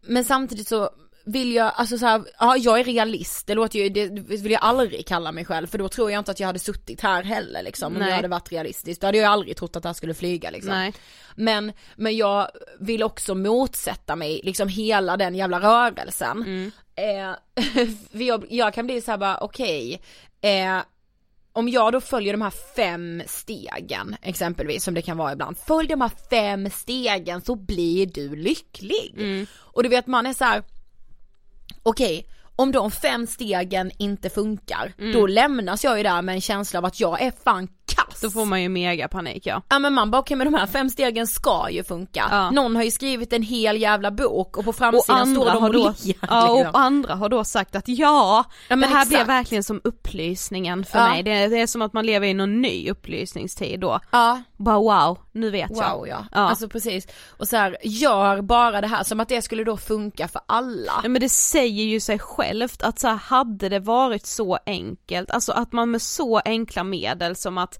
A: Men samtidigt så vill jag, alltså så här, ja jag är realist, det låter ju, det vill jag aldrig kalla mig själv för då tror jag inte att jag hade suttit här heller liksom om
B: Nej.
A: jag hade varit realistisk. Då hade jag aldrig trott att det här skulle flyga liksom.
B: Nej.
A: Men, men jag vill också motsätta mig liksom hela den jävla rörelsen.
B: Mm.
A: Eh, [LAUGHS] jag, jag kan bli så här bara okej, eh, om jag då följer de här fem stegen exempelvis som det kan vara ibland, följ de här fem stegen så blir du lycklig.
B: Mm.
A: Och du vet man är så här. Okej om de fem stegen inte funkar,
B: Mm.
A: då lämnas jag ju där med en känsla av att jag är fan kass.
B: Då får man ju mega panik ja.
A: Ja men man bara okej men de här fem stegen ska ju funka.
B: Ja.
A: Någon har ju skrivit en hel jävla bok och på
B: Och
A: framsidan står de
B: har
A: och
B: då, ja,
A: liksom.
B: och andra har då sagt att ja,
A: Ja, men
B: det här
A: exakt.
B: blir verkligen som upplysningen för
A: Ja.
B: mig. Det, det är som att man lever i någon ny upplysningstid då.
A: Ja,
B: Bara wow, nu vet jag.
A: wow ja.
B: Ja.
A: Alltså precis. Och så här, gör bara det här som att det skulle då funka för alla.
B: Ja, men det säger ju sig självt att så här, hade det varit så enkelt, alltså att man med så enkla medel som att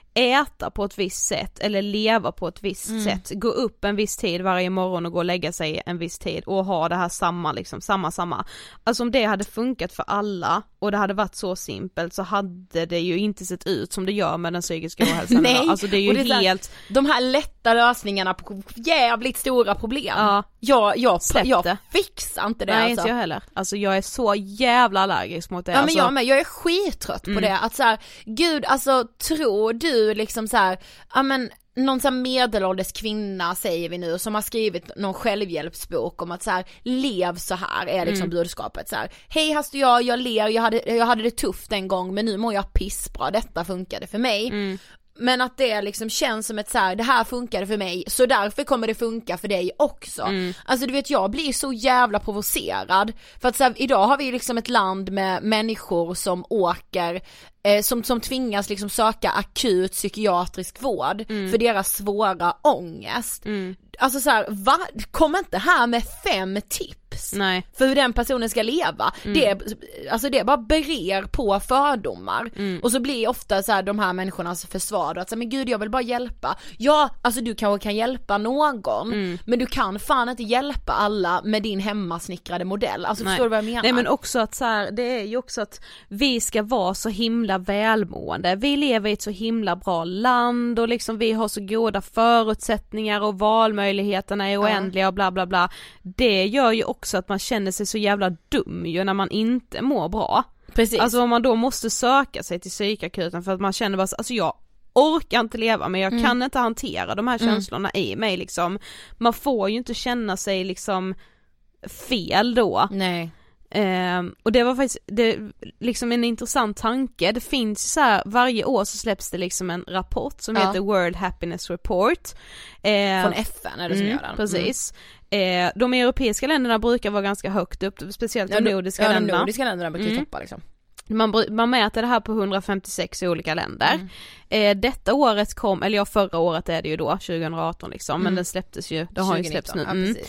B: äta på ett visst sätt eller leva på ett visst
A: Mm.
B: sätt, gå upp en viss tid varje morgon och gå och lägga sig en viss tid och ha det här samma liksom, samma samma. Alltså om det hade funkat för alla och det hade varit så simpelt så hade det ju inte sett ut som det gör med den psykiska ohälsan [LAUGHS]
A: Nej,
B: idag. Alltså det är ju
A: och det är
B: helt,
A: De här lätta lösningarna på jävligt stora problem.
B: Ja.
A: Jag, jag,
B: Släpp
A: jag
B: det.
A: fixar inte det
B: nej
A: alltså.
B: inte jag heller. Alltså jag är så jävla allergisk mot det.
A: Ja men
B: alltså,
A: jag med, jag är skittrött på det, att så här, gud alltså tror du liksom så här, ja men någon sån här medelålders kvinna säger vi nu som har skrivit någon självhjälpsbok om att så här, lev så här är liksom budskapet så här. Hej hast jag, jag ler, jag hade, jag hade det tufft en gång men nu mår jag pissbra, detta funkade för mig. Men att det liksom känns som ett så här, det här funkade för mig, så därför kommer det funka för dig också. Alltså du vet jag blir så jävla provocerad. För att så här, idag har vi liksom ett land med människor som åker, eh, som, som tvingas liksom söka akut psykiatrisk vård för deras svåra ångest. Alltså så här, va? Kom inte här med fem tips
B: Nej.
A: för hur den personen ska leva. Det, är, alltså det bara brer på fördomar. Och så blir ofta så här de här människornas försvar då, att säga, men gud jag vill bara hjälpa. Ja, alltså du kanske kan hjälpa någon, men du kan fan inte hjälpa alla med din hemmasnickrade modell. Alltså förstår du vad jag menar?
B: Nej men också att så här, det är ju också att vi ska vara så himla välmående, vi lever i ett så himla bra land och liksom vi har så goda förutsättningar och valmöjligheterna är oändliga och bla bla bla. Det gör ju också att man känner sig så jävla dum ju när man inte mår bra.
A: Precis.
B: Alltså om man då måste söka sig till psykakuten för att man känner bara så- alltså jag orkar inte leva men jag kan inte hantera de här känslorna i mig liksom. Man får ju inte känna sig liksom fel då.
A: Nej.
B: Ehm, och det var faktiskt, det, liksom en intressant tanke, det finns så här, varje år så släpps det liksom en rapport som
A: Ja.
B: heter World Happiness Report. Ehm,
A: Från FN är det som
B: mm,
A: gör den.
B: Precis. Eh, de europeiska länderna brukar vara ganska högt upp, speciellt de
A: Ja,
B: nordiska
A: ja, de
B: länderna.
A: nordiska länderna brukar
B: Mm.
A: toppa liksom.
B: Man, man mäter det här på 156 olika länder.
A: Mm.
B: Eh, detta året kom, eller ja förra året är det ju då, 2018 liksom, men den släpptes ju, det har ju
A: 2019,
B: släppts nu.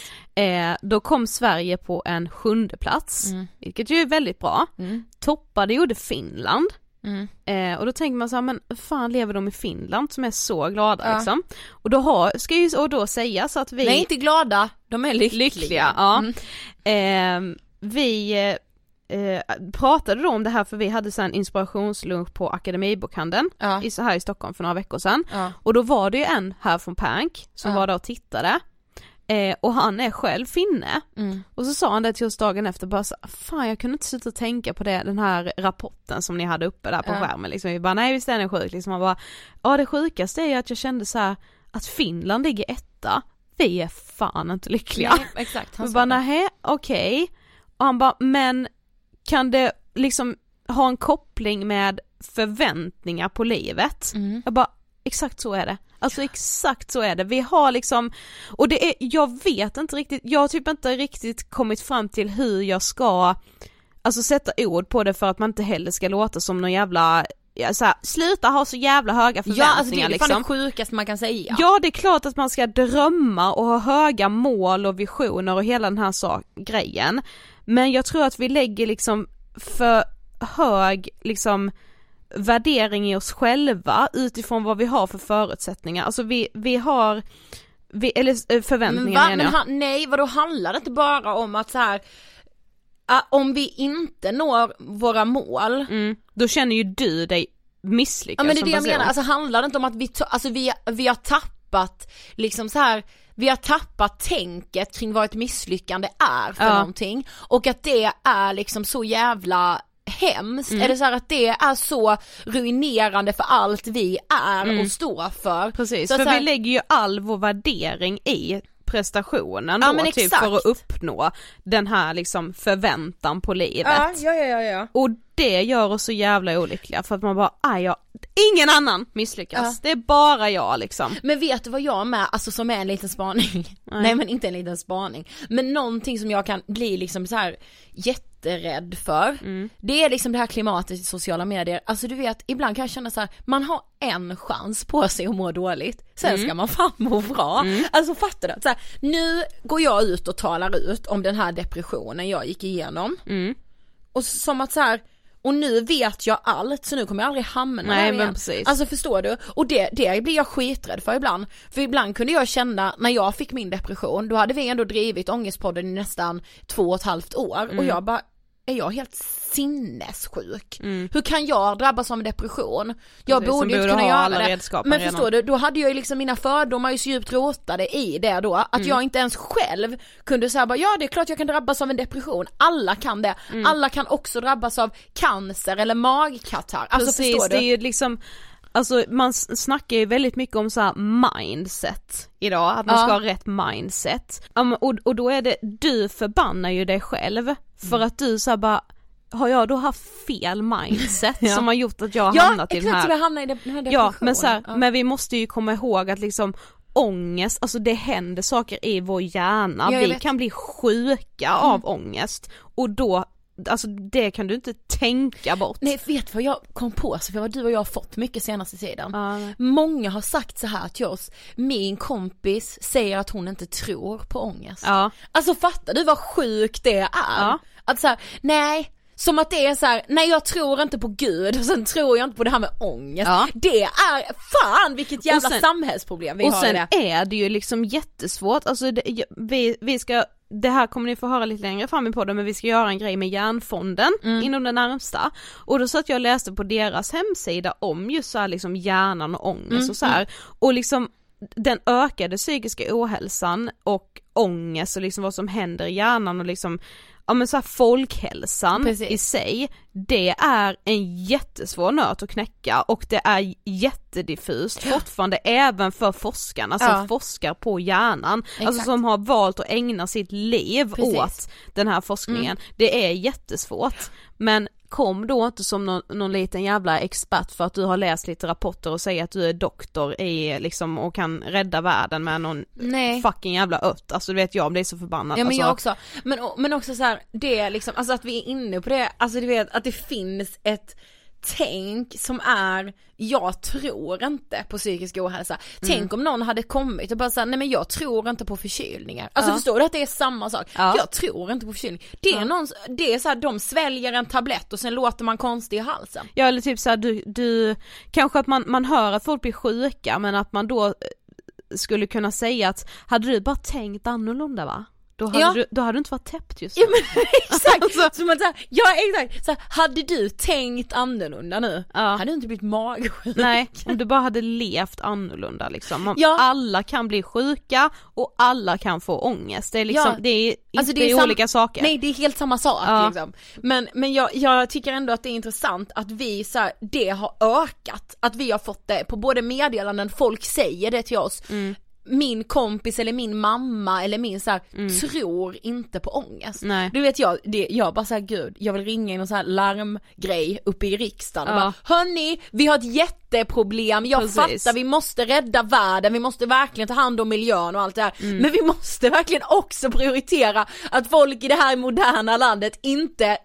B: Mm. Eh, då kom Sverige på en sjunde plats,
A: Mm.
B: vilket ju är väldigt bra.
A: Mm.
B: Toppade gjorde Finland
A: Mm.
B: Eh, och då tänker man så här, men fan lever de i Finland som är så glada
A: Ja.
B: liksom? Och då har, ska ju och då sägas att vi
A: Nej inte glada, de är lyckliga.
B: lyckliga, ja.
A: Mm.
B: Eh, vi eh, pratade då om det här för vi hade sen inspirationslunch på Akademibokhandeln
A: Ja.
B: i, så här i Stockholm för några veckor sedan.
A: Ja.
B: Och då var det ju en här från Pank som
A: Ja.
B: var där och tittade. Eh, och han är själv finne.
A: Mm.
B: Och så sa han det till oss dagen efter bara så, fan jag kunde inte sluta tänka på det, den här rapporten som ni hade uppe där på
A: Ja.
B: skärmen liksom. Vi bara nej visst är den sjuk liksom. Han bara, ja det sjukaste är att jag kände så här att Finland ligger etta, vi är fan inte lyckliga.
A: Nej, exakt. Han
B: bara nej okej. Och han bara, men kan det liksom ha en koppling med förväntningar på livet?
A: Mm.
B: Jag bara, exakt så är det. Alltså exakt så är det. Vi har liksom, och det är, jag vet inte riktigt, jag har typ inte riktigt kommit fram till hur jag ska, alltså sätta ord på det för att man inte heller ska låta som någon jävla, ja, så här, sluta ha så jävla höga
A: Ja
B: förväntningar
A: alltså det är fan
B: liksom.
A: det sjukaste man kan säga.
B: Ja det är klart att man ska drömma och ha höga mål och visioner och hela den här sak, grejen. Men jag tror att vi lägger liksom för hög liksom värdering i oss själva utifrån vad vi har för förutsättningar. Alltså vi, vi har, vi, eller eh,
A: Men,
B: förväntningar
A: va?
B: menar
A: men
B: jag.
A: han, nej vadå handlar det inte bara om att så här. ah, om vi inte når våra mål,
B: Mm. Då känner ju du dig misslyckad
A: ja men det är det jag menar, alltså handlar det inte om att vi, alltså vi, vi har tappat liksom så här. Vi har tappat tänket kring vad ett misslyckande är för
B: Ja.
A: någonting och att det är liksom så jävla hemskt,
B: Mm.
A: eller så att det är så ruinerande för allt vi är och står för.
B: Precis,
A: Så
B: för
A: så här-
B: vi lägger ju all vår värdering i prestationen
A: Ja,
B: då
A: men
B: typ för att uppnå den här liksom förväntan på livet.
A: ja, ja, ja, ja.
B: Och det gör oss så jävla olyckliga för att man bara, aj jag, ingen annan misslyckas,
A: Ja.
B: det är bara jag liksom.
A: Men vet du vad jag med, alltså som är en liten spaning, nej, [LAUGHS] men inte en liten spaning, men någonting som jag kan bli liksom så här jätterädd för, det är liksom det här klimatet i sociala medier, alltså du vet, ibland kan jag känna så här, man har en chans på sig att må dåligt, sen ska man fan må bra. Alltså fattar du? Så här, nu går jag ut och talar ut om den här depressionen jag gick igenom,
B: Mm.
A: och som att så här. Och nu vet jag allt så nu kommer jag aldrig hamna
B: Nej,
A: där
B: men
A: igen.
B: precis.
A: Alltså förstår du? Och det, det blir jag skiträdd för ibland. För ibland kunde jag känna, när jag fick min depression, då hade vi ändå drivit Ångestpodden i nästan två och ett halvt år
B: Mm.
A: och jag bara, är jag helt sinnessjuk? Hur kan jag drabbas av depression? Jag
B: Precis,
A: borde ju inte kunna göra det. Men
B: redan.
A: förstår du, då hade jag ju liksom mina fördomar ju så djupt rotade i det då, att
B: Mm.
A: jag inte ens själv kunde säga bara ja det är klart jag kan drabbas av en depression, alla kan det.
B: Mm.
A: Alla kan också drabbas av cancer eller magkatarr. Alltså
B: Precis,
A: förstår
B: det är
A: du?
B: ju liksom Alltså man snackar ju väldigt mycket om så här mindset idag, att man
A: Ja.
B: ska ha rätt mindset. Ja, och, och då är det, du förbannar ju dig själv för
A: Mm.
B: att du så bara har jag då haft fel mindset [LAUGHS]
A: Ja.
B: som har gjort att jag har
A: Ja
B: hamnat i den
A: exakt,
B: här
A: så vi hamnar i den här.
B: Ja men så här,
A: Ja.
B: men vi måste ju komma ihåg att liksom ångest, alltså det händer saker i vår hjärna,
A: Ja,
B: vi
A: vet. Mm.
B: kan bli sjuka av ångest och då, alltså det kan du inte tänka bort.
A: Nej vet du vad jag kom på Sofia, vad du och jag har fått mycket senaste tiden?
B: Nej.
A: Många har sagt så här till oss, min kompis säger att hon inte tror på ångest.
B: Ja.
A: Alltså fattar du vad sjukt det är?
B: Ja.
A: Att så här, nej, som att det är så här, nej jag tror inte på gud [LAUGHS] och sen tror jag inte på det här med ångest.
B: Ja.
A: Det är, fan vilket jävla
B: Och sen-
A: samhällsproblem vi
B: och
A: har i
B: sen
A: det.
B: är det ju liksom jättesvårt, alltså det, vi, vi ska, det här kommer ni få höra lite längre fram i podden men vi ska göra en grej med hjärnfonden
A: Mm.
B: inom det närmsta. Och då satt jag och läste på deras hemsida om just så här liksom hjärnan och ångest
A: Mm,
B: och så här. och liksom den ökade psykiska ohälsan och ångest och liksom vad som händer i hjärnan och liksom Ja men så här folkhälsan
A: Precis.
B: i sig, det är en jättesvår nöt att knäcka och det är jättediffust fortfarande även för forskarna som
A: Ja.
B: forskar på hjärnan, alltså
A: Exakt.
B: som har valt att ägna sitt liv
A: Precis. Mm.
B: åt den här forskningen. Det är jättesvårt, men kom då inte som någon, någon liten jävla expert för att du har läst lite rapporter och säger att du är doktor i liksom och kan rädda världen med någon
A: Nej.
B: fucking jävla ött, alltså du vet jag blir så förbannad.
A: Ja men
B: alltså,
A: jag också, men, men också så här, det liksom, alltså att vi är inne på det, alltså du vet att det finns ett tänk som är, jag tror inte på psykisk ohälsa.
B: Mm.
A: Tänk om någon hade kommit och bara sagt, nej men jag tror inte på förkylningar. Alltså
B: Ja.
A: förstår du att det är samma sak?
B: Ja.
A: Jag tror inte på förkylning. Det är
B: Ja.
A: någon, det är så här, de sväljer en tablett och sen låter man konstig i halsen.
B: Ja eller typ såhär du, du, kanske att man, man hör att folk blir sjuka men att man då eh, skulle kunna säga att hade du bara tänkt annorlunda va? Då hade,
A: Ja.
B: du, då hade du inte varit täppt just
A: Ja
B: nu.
A: men [LAUGHS] exakt! [LAUGHS]
B: Alltså.
A: Så man säger, ja exakt! Så här, hade du tänkt annorlunda nu,
B: Ja.
A: hade du inte blivit magsjuk.
B: Nej, om du bara hade levt annorlunda liksom. Man,
A: Ja.
B: Alla kan bli sjuka och alla kan få ångest. Det är liksom,
A: Ja.
B: det är inte
A: Alltså, det är
B: olika saker.
A: Nej det är helt samma sak
B: Ja.
A: liksom. Men, men jag, jag tycker ändå att det är intressant att vi så här, det har ökat. Att vi har fått det på både meddelanden, folk säger det till oss.
B: Mm.
A: Min kompis eller min mamma eller min så här, tror inte på ångest.
B: Nej.
A: Du vet jag, det, jag bara såhär gud, jag vill ringa in någon så här larmgrej uppe i riksdagen och
B: Ja.
A: bara hörni, vi har ett jätteproblem, jag
B: Precis.
A: fattar vi måste rädda världen, vi måste verkligen ta hand om miljön och allt det här.
B: Mm.
A: Men vi måste verkligen också prioritera att folk i det här moderna landet inte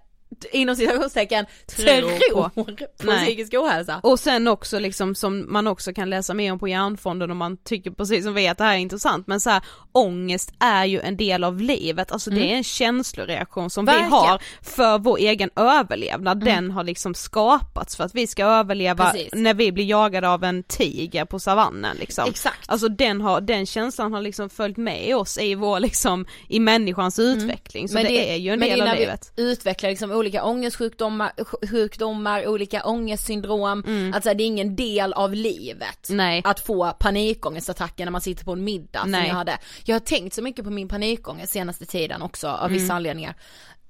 A: inom citationstecken tror på,
B: på. [LAUGHS]
A: på,
B: Nej.
A: psykisk ohälsa.
B: Och sen också liksom som man också kan läsa mer om på Hjärnfonden om man tycker precis som vi att det här är intressant men så här, ångest är ju en del av livet, alltså det är en känsloreaktion som
A: Verkligen.
B: vi har för vår egen överlevnad, den har liksom skapats för att vi ska överleva
A: Precis.
B: när vi blir jagade av en tiger på savannen liksom.
A: Exakt.
B: Alltså den, har, den känslan har liksom följt med oss i vår liksom, i människans utveckling, så det, är ju en del
A: det
B: av livet.
A: vi utvecklar liksom olika ångestsjukdomar, sj- sjukdomar, olika ångestsyndrom, alltså det är ingen del av livet.
B: Mm. Nej.
A: Att få panikångestattacker när man sitter på en middag som
B: Nej.
A: jag hade. Jag har tänkt så mycket på min panikångest senaste tiden också av
B: Mm.
A: vissa anledningar.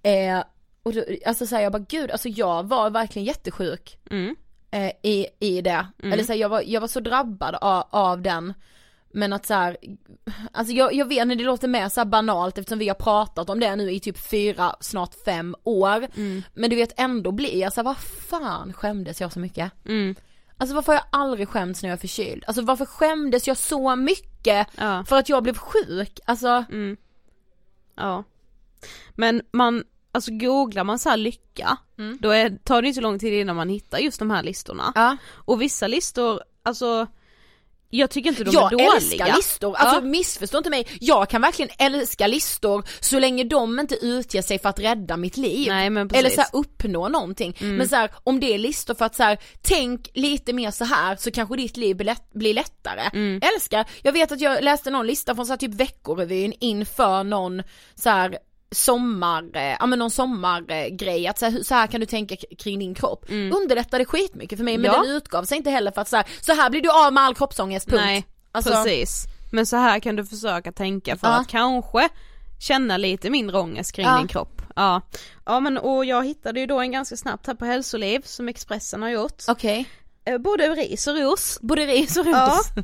A: Eh, och då, alltså såhär jag bara gud, alltså jag var verkligen jättesjuk
B: Mm.
A: eh, i, i det. Eller så här, jag, var, jag var så drabbad av, av den. Men att så här, alltså jag, jag vet när det låter mer så banalt eftersom vi har pratat om det nu i typ fyra, snart fem år.
B: Mm.
A: Men du vet ändå blir jag så här, vad fan skämdes jag så mycket?
B: Mm.
A: Alltså varför har jag aldrig skämts när jag är förkyld? Alltså varför skämdes jag så mycket
B: Ja.
A: för att jag blev sjuk? Alltså,
B: Mm. Ja. Men man, alltså googlar man så här lycka,
A: Mm.
B: då är, tar det inte så lång tid innan man hittar just de här listorna.
A: ja.
B: Och vissa listor, alltså jag tycker inte de är
A: jag
B: dåliga.
A: älskar listor, alltså
B: Ja.
A: missförstå inte mig, jag kan verkligen älska listor så länge de inte utger sig för att rädda mitt liv.
B: Nej.
A: Eller så här, uppnå någonting. Men så här, om det är listor för att så här, tänk lite mer så här så kanske ditt liv blir, lätt, blir lättare.
B: Mm.
A: Älskar, jag vet att jag läste någon lista från så här, typ Veckorevyn inför någon så här sommar, eh, ja men någon sommargrej, att så här, så här kan du tänka kring din kropp. Underlättade skitmycket för mig men
B: Mm. Ja.
A: den utgav sig inte heller för att så här, så här blir du av med all kroppsångest, punkt.
B: Nej,
A: Alltså-
B: precis. Men så här kan du försöka tänka för
A: Ja.
B: att kanske känna lite mindre ångest kring
A: Ja.
B: din kropp. Ja. ja men och jag hittade ju då en ganska snabbt här på Hälsoliv som Expressen har gjort.
A: Okej.
B: Eh, Både ris och ros.
A: Både ris och ros.
B: Ja. [LAUGHS]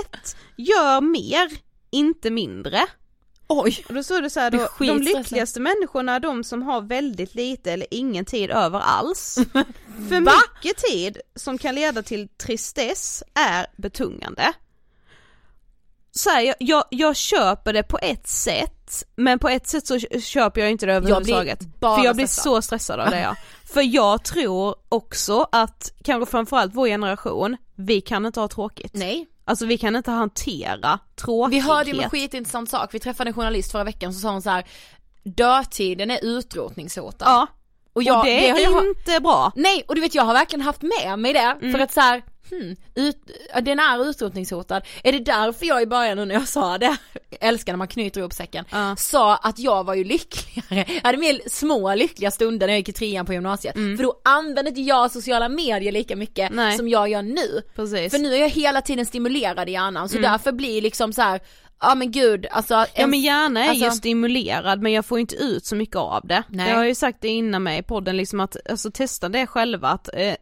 B: Ett, gör mer, inte mindre.
A: Oj.
B: Och då står det så här då, de lyckligaste människorna är de som har väldigt lite eller ingen tid över alls. [LAUGHS] För
A: Va?
B: mycket tid som kan leda till tristess är betungande. Så här, jag, jag, jag köper det på ett sätt, men på ett sätt så köper jag inte det överhuvudtaget. För jag blir
A: stressad.
B: så stressad av det ja. För jag tror också att, kanske framförallt vår generation, vi kan inte ha tråkigt.
A: Nej.
B: Alltså vi kan inte hantera
A: Vi
B: tråkighet.
A: hörde ju en skitintressant sak, vi träffade en journalist förra veckan som sa hon så här. Dödtiden är utrotningshotad.
B: Ja,
A: och, jag,
B: och det
A: har
B: är
A: jag,
B: inte bra.
A: Nej, och du vet jag har verkligen haft med mig det
B: Mm.
A: för att så här, hmm, ut, den är utrotningshotad. Är det därför jag i början nu när jag sa det, [LAUGHS] älskar när man knyter ihop säcken,
B: Ja.
A: sa att jag var ju lyckligare, jag hade mer små lyckliga stunder när jag gick i trean på gymnasiet. För då använde inte jag sociala medier lika mycket
B: Mm. Nej.
A: som jag gör nu.
B: Precis.
A: För nu är jag hela tiden stimulerad i hjärnan så därför blir liksom så här. ja men gud alltså.
B: Ja
A: en-
B: men hjärnan är
A: alltså-
B: ju stimulerad men jag får inte ut så mycket av det.
A: Nej.
B: Jag har ju sagt det innan mig i podden liksom att, alltså testa det själva att eh,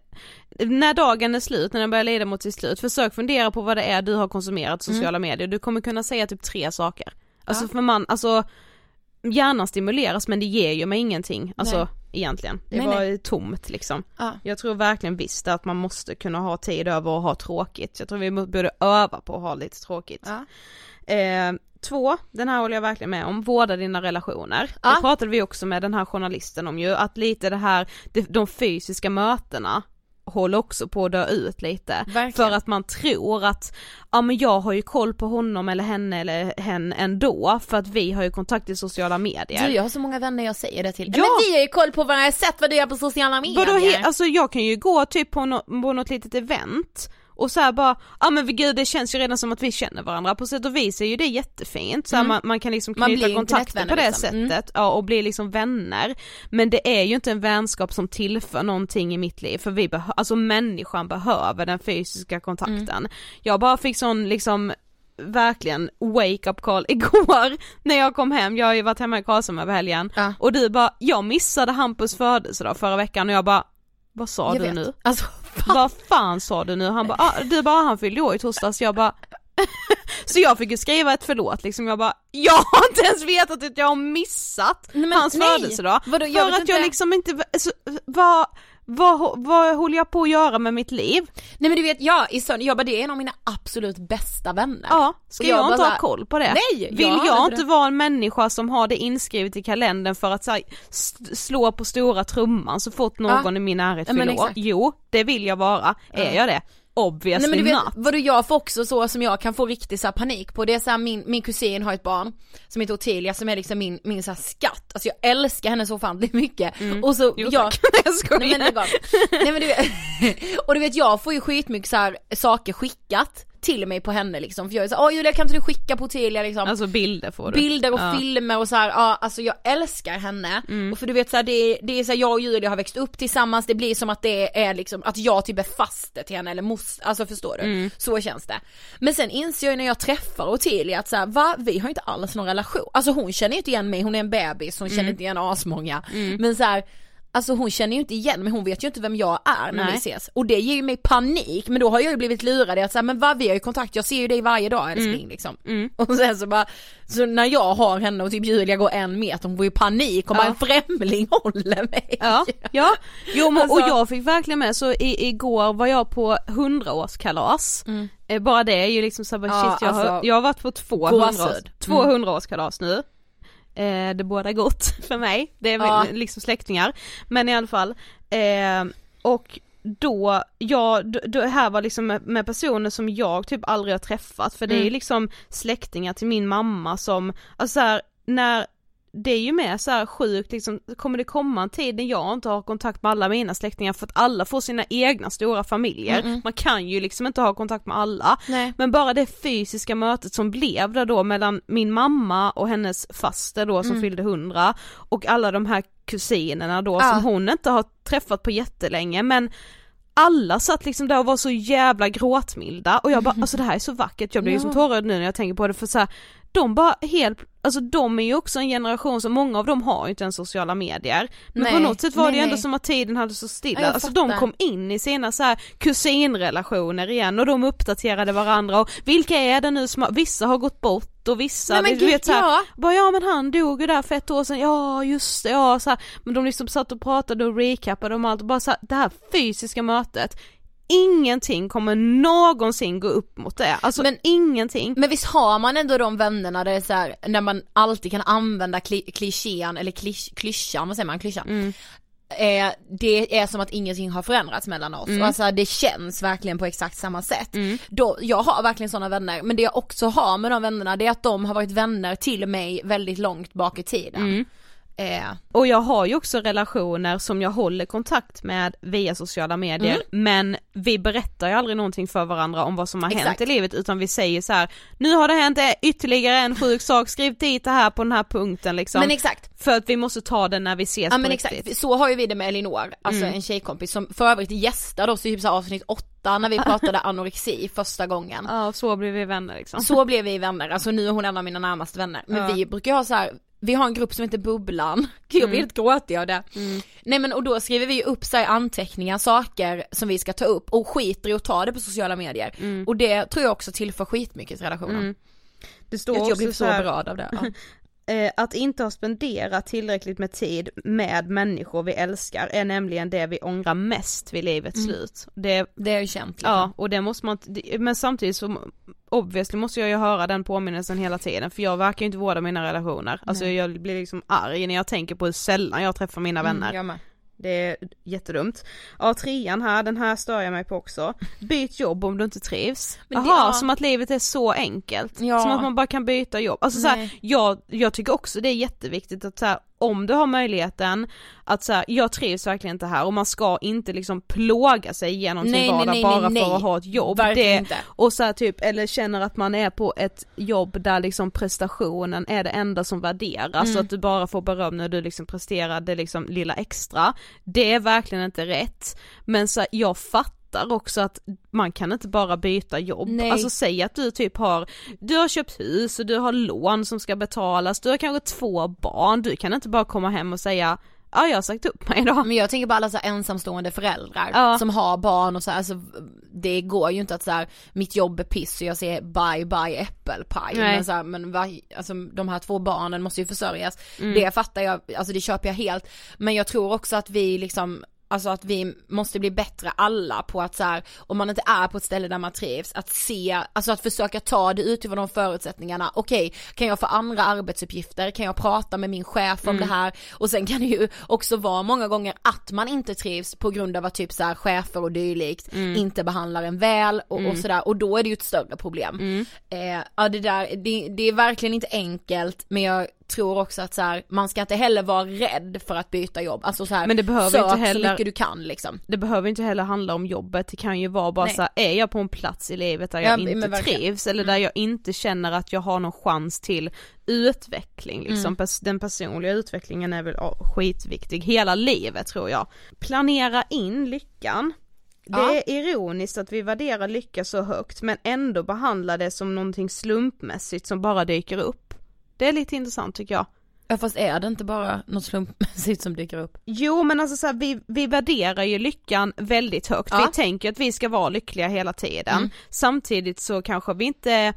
B: när dagen är slut, när den börjar leda mot sitt slut, försök fundera på vad det är du har konsumerat
A: Mm.
B: sociala medier. Du kommer kunna säga typ tre saker. Alltså för man, alltså hjärnan stimuleras men det ger ju mig ingenting, alltså
A: Nej.
B: egentligen. Det
A: Nej,
B: var
A: nej.
B: tomt liksom.
A: Ja.
B: Jag tror verkligen visst att man måste kunna ha tid över att ha tråkigt. Jag tror vi borde öva på att ha lite tråkigt.
A: Ja.
B: Eh, två, den här håller jag verkligen med om, vårda dina relationer.
A: Ja.
B: Det pratade vi också med den här journalisten om ju, att lite det här, de fysiska mötena håller också på att dö ut lite.
A: Verkligen.
B: För att man tror att, ja men jag har ju koll på honom eller henne eller hen ändå, för att vi har ju kontakt i sociala medier.
A: Du jag har så många vänner jag säger det till.
B: Ja.
A: Men vi har ju koll på varandra, sett vad du gör på sociala medier.
B: Vadå, alltså jag kan ju gå typ på, no- på något litet event och så bara, ja ah, men gud det känns ju redan som att vi känner varandra, på sätt och vis är ju det jättefint, så
A: Mm.
B: man, man kan liksom knyta kontakter på det
A: liksom.
B: sättet, ja och bli liksom vänner. Men det är ju inte en vänskap som tillför någonting i mitt liv, för vi behöver, alltså människan behöver den fysiska kontakten.
A: Mm.
B: Jag bara fick sån liksom verkligen wake up call [LAUGHS] igår när jag kom hem, jag har ju varit hemma i Karlshamn över helgen
A: Ja.
B: och du bara, jag missade Hampus födelsedag förra veckan och jag bara, vad sa
A: jag
B: du
A: vet.
B: nu?
A: Alltså,
B: Vad fan sa du nu? Han bara, ah, du bara han fyllde år i torsdags, jag bara [LAUGHS] Så jag fick ju skriva ett förlåt liksom, jag bara, jag har inte ens vetat att jag har missat
A: Nej, men
B: hans
A: nej.
B: födelsedag.
A: Vadå, jag
B: för att jag
A: inte.
B: liksom inte, alltså, vad, vad, vad håller jag på att göra med mitt liv?
A: nej men du vet jag, i söndag, jag bara det är en av mina absolut bästa vänner.
B: Ja, ska jag,
A: jag bara
B: inte
A: så
B: ha koll på det?
A: Nej,
B: Vill
A: jag
B: jag, inte
A: det.
B: vara en människa som har det inskrivet i kalendern för att så här, slå på stora trumman så fort någon i min närhet
A: Ja,
B: fyller år? Jo, det vill jag vara. Är jag det? Obviously
A: Nej men du vet,
B: not.
A: vadå jag får också så som jag kan få riktigt så här panik på, det är så här, min, min kusin har ett barn som heter Ottilia som är liksom min, min så här skatt, alltså jag älskar henne så ofantligt mycket och så
B: Mm. Jo,
A: jag, [LAUGHS] nej men. Nej men du vet, [LAUGHS] och du vet jag får ju skitmycket så här saker skickat till mig på henne liksom, för jag är så åh Julia kan inte du skicka på Ottilia liksom
B: Alltså bilder får du.
A: bilder och
B: Ja.
A: filmer och så här, ja alltså jag älskar henne.
B: Mm.
A: Och för du vet så här, det, det är så här, jag och Julia har växt upp tillsammans, det blir som att det är liksom, att jag typ är faster till henne eller mos, alltså förstår du?
B: Mm.
A: Så känns det. Men sen inser jag ju när jag träffar Ottilia att så här, va, vi har inte alls någon relation. Alltså hon känner inte igen mig, hon är en bebis, hon
B: Mm.
A: känner inte igen asmånga. Men så här, Alltså hon känner ju inte igen mig, hon vet ju inte vem jag är när
B: Nej.
A: vi ses. Och det ger ju mig panik, men då har jag ju blivit lurad i att säga men vad vi har ju kontakt, jag ser ju dig varje dag älskling
B: Mm.
A: liksom. [LAUGHS] Och sen så bara, så när jag har henne och typ Julia går en meter, hon får ju panik och bara
B: Ja.
A: en främling håller mig.
B: Ja, ja. Jo men,
A: Alltså-
B: och jag fick verkligen med, så i, igår var jag på 100-årskalas. Eh, Bara det är ju liksom så här, bara,
A: Ja,
B: shit jag, har,
A: alltså,
B: jag har varit på två
A: gåshud.
B: 100 två 100-årskalas nu. Eh, det båda gott [LAUGHS] för mig, det är
A: Ja.
B: liksom släktingar. Men i alla fall, eh, och då, ja, det här var liksom med, med personer som jag typ aldrig har träffat för det är
A: Mm.
B: liksom släktingar till min mamma som, alltså så här, när det är ju med så här sjukt liksom, kommer det komma en tid när jag inte har kontakt med alla mina släktingar för att alla får sina egna stora familjer, man kan ju liksom inte ha kontakt med alla.
A: Nej.
B: Men bara det fysiska mötet som blev där då mellan min mamma och hennes faster då som fyllde 100 och alla de här kusinerna då
A: Ja.
B: som hon inte har träffat på jättelänge men alla satt liksom där och var så jävla gråtmilda och jag bara [LAUGHS] alltså det här är så vackert, jag blir ju som tårögd nu när jag tänker på det för så här, de bara helt, alltså de är ju också en generation som många av dem har ju inte ens sociala medier. Men
A: Nej,
B: på något sätt var
A: nej,
B: det ju ändå
A: nej.
B: som att tiden hade så stilla,
A: Ja,
B: alltså de kom in i sina så här kusinrelationer igen och de uppdaterade varandra och vilka är det nu som har, vissa har gått bort och vissa,
A: Nej, men
B: du vet så här,
A: ja.
B: bara ja men han dog ju där för ett år sedan, ja just det, ja så här. men de liksom satt och pratade och recapade om allt och bara så här, det här fysiska mötet Ingenting kommer någonsin gå upp mot det, alltså
A: Men-
B: ingenting.
A: Men visst har man ändå de vännerna där det är så här, när man alltid kan använda kli- klichén, eller klisch, klyschan, vad säger man, klyschan?
B: Mm.
A: Eh, det är som att ingenting har förändrats mellan oss,
B: Mm.
A: alltså det känns verkligen på exakt samma sätt. Då, jag har verkligen sådana vänner, men det jag också har med de vännerna det är att de har varit vänner till mig väldigt långt bak i tiden.
B: Mm.
A: Eh,
B: Och jag har ju också relationer som jag håller kontakt med via sociala medier
A: Mm.
B: men vi berättar ju aldrig någonting för varandra om vad som har hänt
A: Exakt.
B: i livet utan vi säger så här: nu har det hänt ytterligare en sjuk sak, skriv dit det här på den här punkten liksom.
A: men exakt,
B: för att vi måste ta det när vi ses
A: ja
B: på
A: men
B: riktigt.
A: exakt, så har ju vi det med Elinor, alltså
B: Mm.
A: en tjejkompis som för övrigt gästade oss i typ så avsnitt åtta när vi [LAUGHS] pratade anorexi första gången.
B: Ja så blir vi vänner liksom.
A: Så blev vi vänner, alltså nu är hon en av mina närmaste vänner. Men
B: Ja.
A: vi brukar ha så här. Vi har en grupp som heter Bubblan, [LAUGHS] jag blir helt gråtig av det. Nej men och då skriver vi upp så anteckningar, saker som vi ska ta upp och skiter i att ta det på sociala medier. Och det tror jag också tillför skitmycket till relationen.
B: Mm. Det står
A: Jag, jag
B: också
A: blir
B: så
A: så
B: här,
A: berörd av det. Ja. [LAUGHS]
B: Eh, att inte ha spenderat tillräckligt med tid med människor vi älskar är nämligen det vi ångrar mest vid livets
A: Mm.
B: slut. Det,
A: Det är ju känt liksom.
B: ja, och det måste man men samtidigt så obviously måste jag ju höra den påminnelsen hela tiden för jag verkar ju inte vårda mina relationer. Alltså
A: Nej.
B: jag blir liksom arg när jag tänker på hur sällan jag träffar mina vänner.
A: Mm, jag med.
B: Det är jättedumt. Ja trean här, den här stör jag mig på också. Byt jobb om du inte trivs. Jaha,
A: ja.
B: som att livet är så enkelt.
A: Ja.
B: Som att man bara kan byta jobb. Alltså så här,
A: Nej.
B: jag, jag tycker också det är jätteviktigt att så här, om du har möjligheten att så här, jag trivs verkligen inte här och man ska inte liksom plåga sig igenom sin
A: Nej, nej,
B: vardag
A: nej,
B: bara för att ha ett jobb. Det,
A: inte.
B: och så här, typ, eller känner att man är på ett jobb där liksom prestationen är det enda som värderas,
A: Mm.
B: så att du bara får beröm när du liksom presterar det liksom lilla extra. Det är verkligen inte rätt. Men så här, jag fattar också att man kan inte bara byta jobb.
A: Nej.
B: Alltså säg att du typ har, du har köpt hus och du har lån som ska betalas, du har kanske två barn, du kan inte bara komma hem och säga ja jag har sagt upp mig idag.
A: Men jag tänker på alla så ensamstående föräldrar
B: Ja.
A: som har barn och så här, alltså, det går ju inte att så här, mitt jobb är piss och jag säger bye bye äppelpaj. Men, så här, men va, alltså, de här två barnen måste ju försörjas.
B: Mm.
A: Det fattar jag, alltså det köper jag helt. Men jag tror också att vi liksom Alltså att vi måste bli bättre alla på att så här, om man inte är på ett ställe där man trivs, att se, alltså att försöka ta det utifrån de förutsättningarna. Okej, kan jag få andra arbetsuppgifter? Kan jag prata med min chef om
B: Mm.
A: det här? Och sen kan det ju också vara många gånger att man inte trivs på grund av att typ så här chefer och dylikt
B: Mm.
A: inte behandlar en väl och, och
B: Mm.
A: sådär och då är det ju ett större problem. Eh, ja det där, det, det är verkligen inte enkelt men jag tror också att så här, man ska inte heller vara rädd för att byta jobb. Alltså så här,
B: Men det behöver
A: sök
B: inte heller-
A: så mycket du kan liksom.
B: det behöver inte heller handla om jobbet, det kan ju vara bara
A: Nej.
B: så här, är jag på en plats i livet där
A: Ja,
B: jag
A: men
B: inte trivs eller där jag inte känner att jag har någon chans till utveckling liksom,
A: Mm.
B: Den personliga utvecklingen är väl ja, skitviktig hela livet tror jag. Planera in lyckan. Det
A: Ja.
B: är ironiskt att vi värderar lycka så högt men ändå behandlar det som någonting slumpmässigt som bara dyker upp. Det är lite intressant tycker jag.
A: Ja fast är det inte bara något slumpmässigt som dyker upp?
B: Jo men alltså så här, vi, vi värderar ju lyckan väldigt högt,
A: Ja.
B: vi tänker att vi ska vara lyckliga hela tiden.
A: Mm.
B: Samtidigt så kanske vi inte,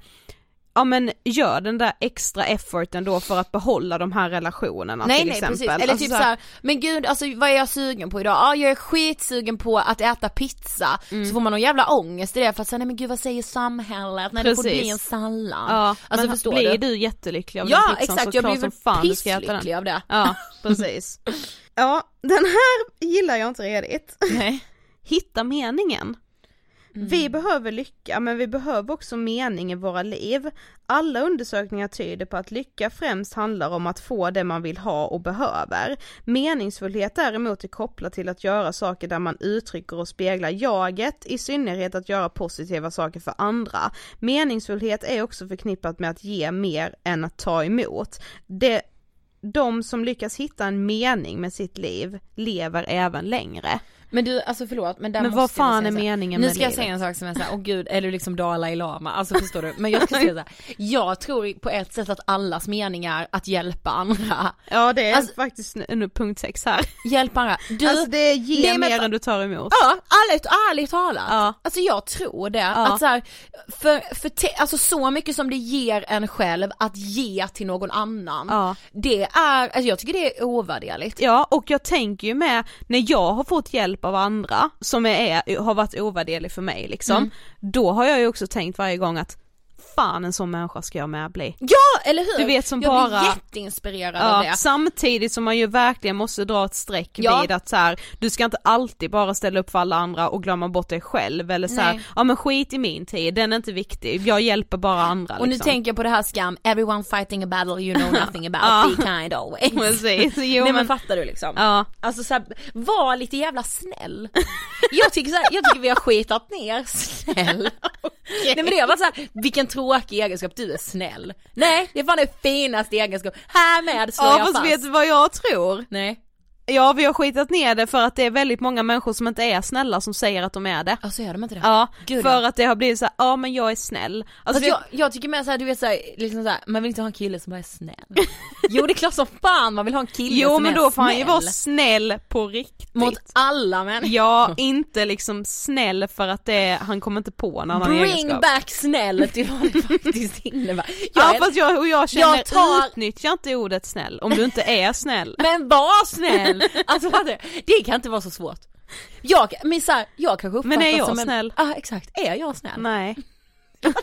B: ja men gör den där extra efforten då för att behålla de här relationerna
A: Nej
B: till
A: nej
B: exempel.
A: precis, eller
B: Alltså
A: typ
B: så
A: så
B: här-
A: här, men gud alltså vad är jag sugen på idag? Ja jag är skitsugen på att äta pizza,
B: Mm.
A: så får man någon jävla ångest i det för att säga nej men gud vad säger samhället? Nej det får bli en sallad.
B: Ja,
A: alltså
B: men
A: förstår
B: blir
A: du?
B: du jättelycklig av
A: Ja
B: den pizzan
A: exakt,
B: så
A: jag blir
B: som fan du ska äta den.
A: av det.
B: Ja [LAUGHS] precis. ja den här gillar jag inte redigt.
A: Nej.
B: Hitta meningen.
A: Mm.
B: Vi behöver lycka men vi behöver också mening i våra liv. Alla undersökningar tyder på att lycka främst handlar om att få det man vill ha och behöver. Meningsfullhet däremot är kopplat till att göra saker där man uttrycker och speglar jaget, i synnerhet att göra positiva saker för andra. Meningsfullhet är också förknippat med att ge mer än att ta emot. Det, de som lyckas hitta en mening med sitt liv lever även längre.
A: Men du, alltså förlåt men där
B: Men
A: måste
B: vad fan är
A: här.
B: meningen
A: Nu
B: med
A: ska jag säga en sak som är såhär, åh gud, eller liksom Dalai Lama, alltså förstår du? Men jag ska säga såhär, [LAUGHS] jag tror på ett sätt att allas mening är att hjälpa andra.
B: Ja det är
A: Alltså-
B: faktiskt nu, nu punkt sex här.
A: Hjälpa andra. Du,
B: alltså det ger
A: men-
B: mer än du tar emot.
A: Ja, ärligt, ärligt talat.
B: Ja.
A: Alltså jag tror det.
B: Ja.
A: Att så här, för, för te, alltså så mycket som det ger en själv att ge till någon annan.
B: Ja.
A: Det är, alltså jag tycker det är ovärderligt.
B: Ja och jag tänker ju med, när jag har fått hjälp av andra som är, har varit ovärderlig för mig liksom,
A: Mm.
B: då har jag ju också tänkt varje gång att fan en sån människa ska jag med bli.
A: Ja, eller hur?
B: Du vet som
A: jag
B: bara-
A: blir jätteinspirerad av
B: Ja,
A: det.
B: samtidigt som man ju verkligen måste dra ett streck
A: Ja.
B: vid att så här, du ska inte alltid bara ställa upp för alla andra och glömma bort dig själv eller så här, ja men skit i min tid, den är inte viktig, jag hjälper bara andra
A: Och nu
B: liksom.
A: tänker jag på det här skam, everyone fighting a battle you know [LAUGHS] nothing about,
B: Ja.
A: be kind always. [LAUGHS]
B: Precis, jo
A: Nej men fattar du liksom?
B: ja.
A: Alltså såhär, var lite jävla snäll. Jag tycker såhär, jag tycker vi har skitat ner snäll. [LAUGHS] Nej men det har varit såhär, vilken tråkig egenskap, du är snäll. Nej, det är fan den finaste egenskap, härmed slår
B: Ja
A: jag
B: fast
A: fast.
B: vet du vad jag tror?
A: Nej.
B: Ja vi har skitat ner det för att det är väldigt många människor som inte är snälla som säger att de är det.
A: Alltså är de inte det?
B: Ja,
A: Gud,
B: för
A: ja.
B: att det har blivit så här, ja men jag är snäll. Alltså, det-
A: jag, jag tycker mer såhär, du vet såhär, liksom såhär, man vill inte ha en kille som bara är snäll. jo det är klart som fan man vill ha en kille
B: jo
A: som
B: men
A: är
B: då får han ju
A: snäll.
B: vara snäll på riktigt.
A: Mot alla människor.
B: Ja, inte liksom snäll för att det, han kommer inte på en annan
A: Bring
B: egenskap.
A: back snäll till vad det faktiskt innebär.
B: Ja
A: är-
B: fast jag, och jag känner,
A: Jag tar-
B: utnyttja inte ordet snäll om du inte är snäll.
A: Men var snäll! Alltså fattar du? Det kan inte vara så svårt. Jag, men så här, jag kanske uppfattas
B: Men är jag
A: som en...
B: snäll?
A: Ja exakt, är jag snäll?
B: Nej. [LAUGHS]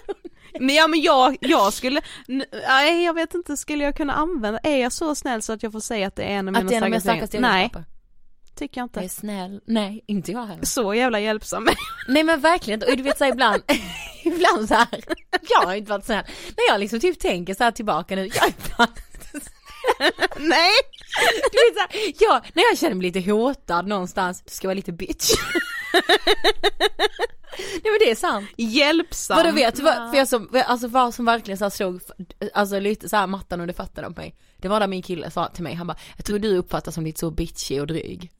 B: Men ja men jag, jag skulle, nej jag vet inte, skulle jag kunna använda, är jag så snäll så att jag får säga att det är en av mina
A: Att det är en av mina
B: starkaste
A: starkaste
B: egenskaper? Nej,
A: egenskaper?
B: tycker jag
A: Jag är
B: inte.
A: snäll. Nej, inte jag heller.
B: Så jävla hjälpsam.
A: Nej men verkligen inte, och du vet såhär ibland, [LAUGHS] ibland så här. jag har inte varit snäll. När jag liksom typ tänker så här tillbaka nu, jag är fan inte snäll.
B: nej!
A: Du vet såhär, ja, när jag känner mig lite hotad någonstans, du ska vara lite bitch. [LAUGHS] Nej men det är sant.
B: Hjälpsam.
A: Vadå vet du för jag som, alltså vad som verkligen så slog, alltså lite så här mattan under fötterna på mig. Det var där min kille sa till mig, han bara, jag tror du uppfattas som lite så bitchig och dryg.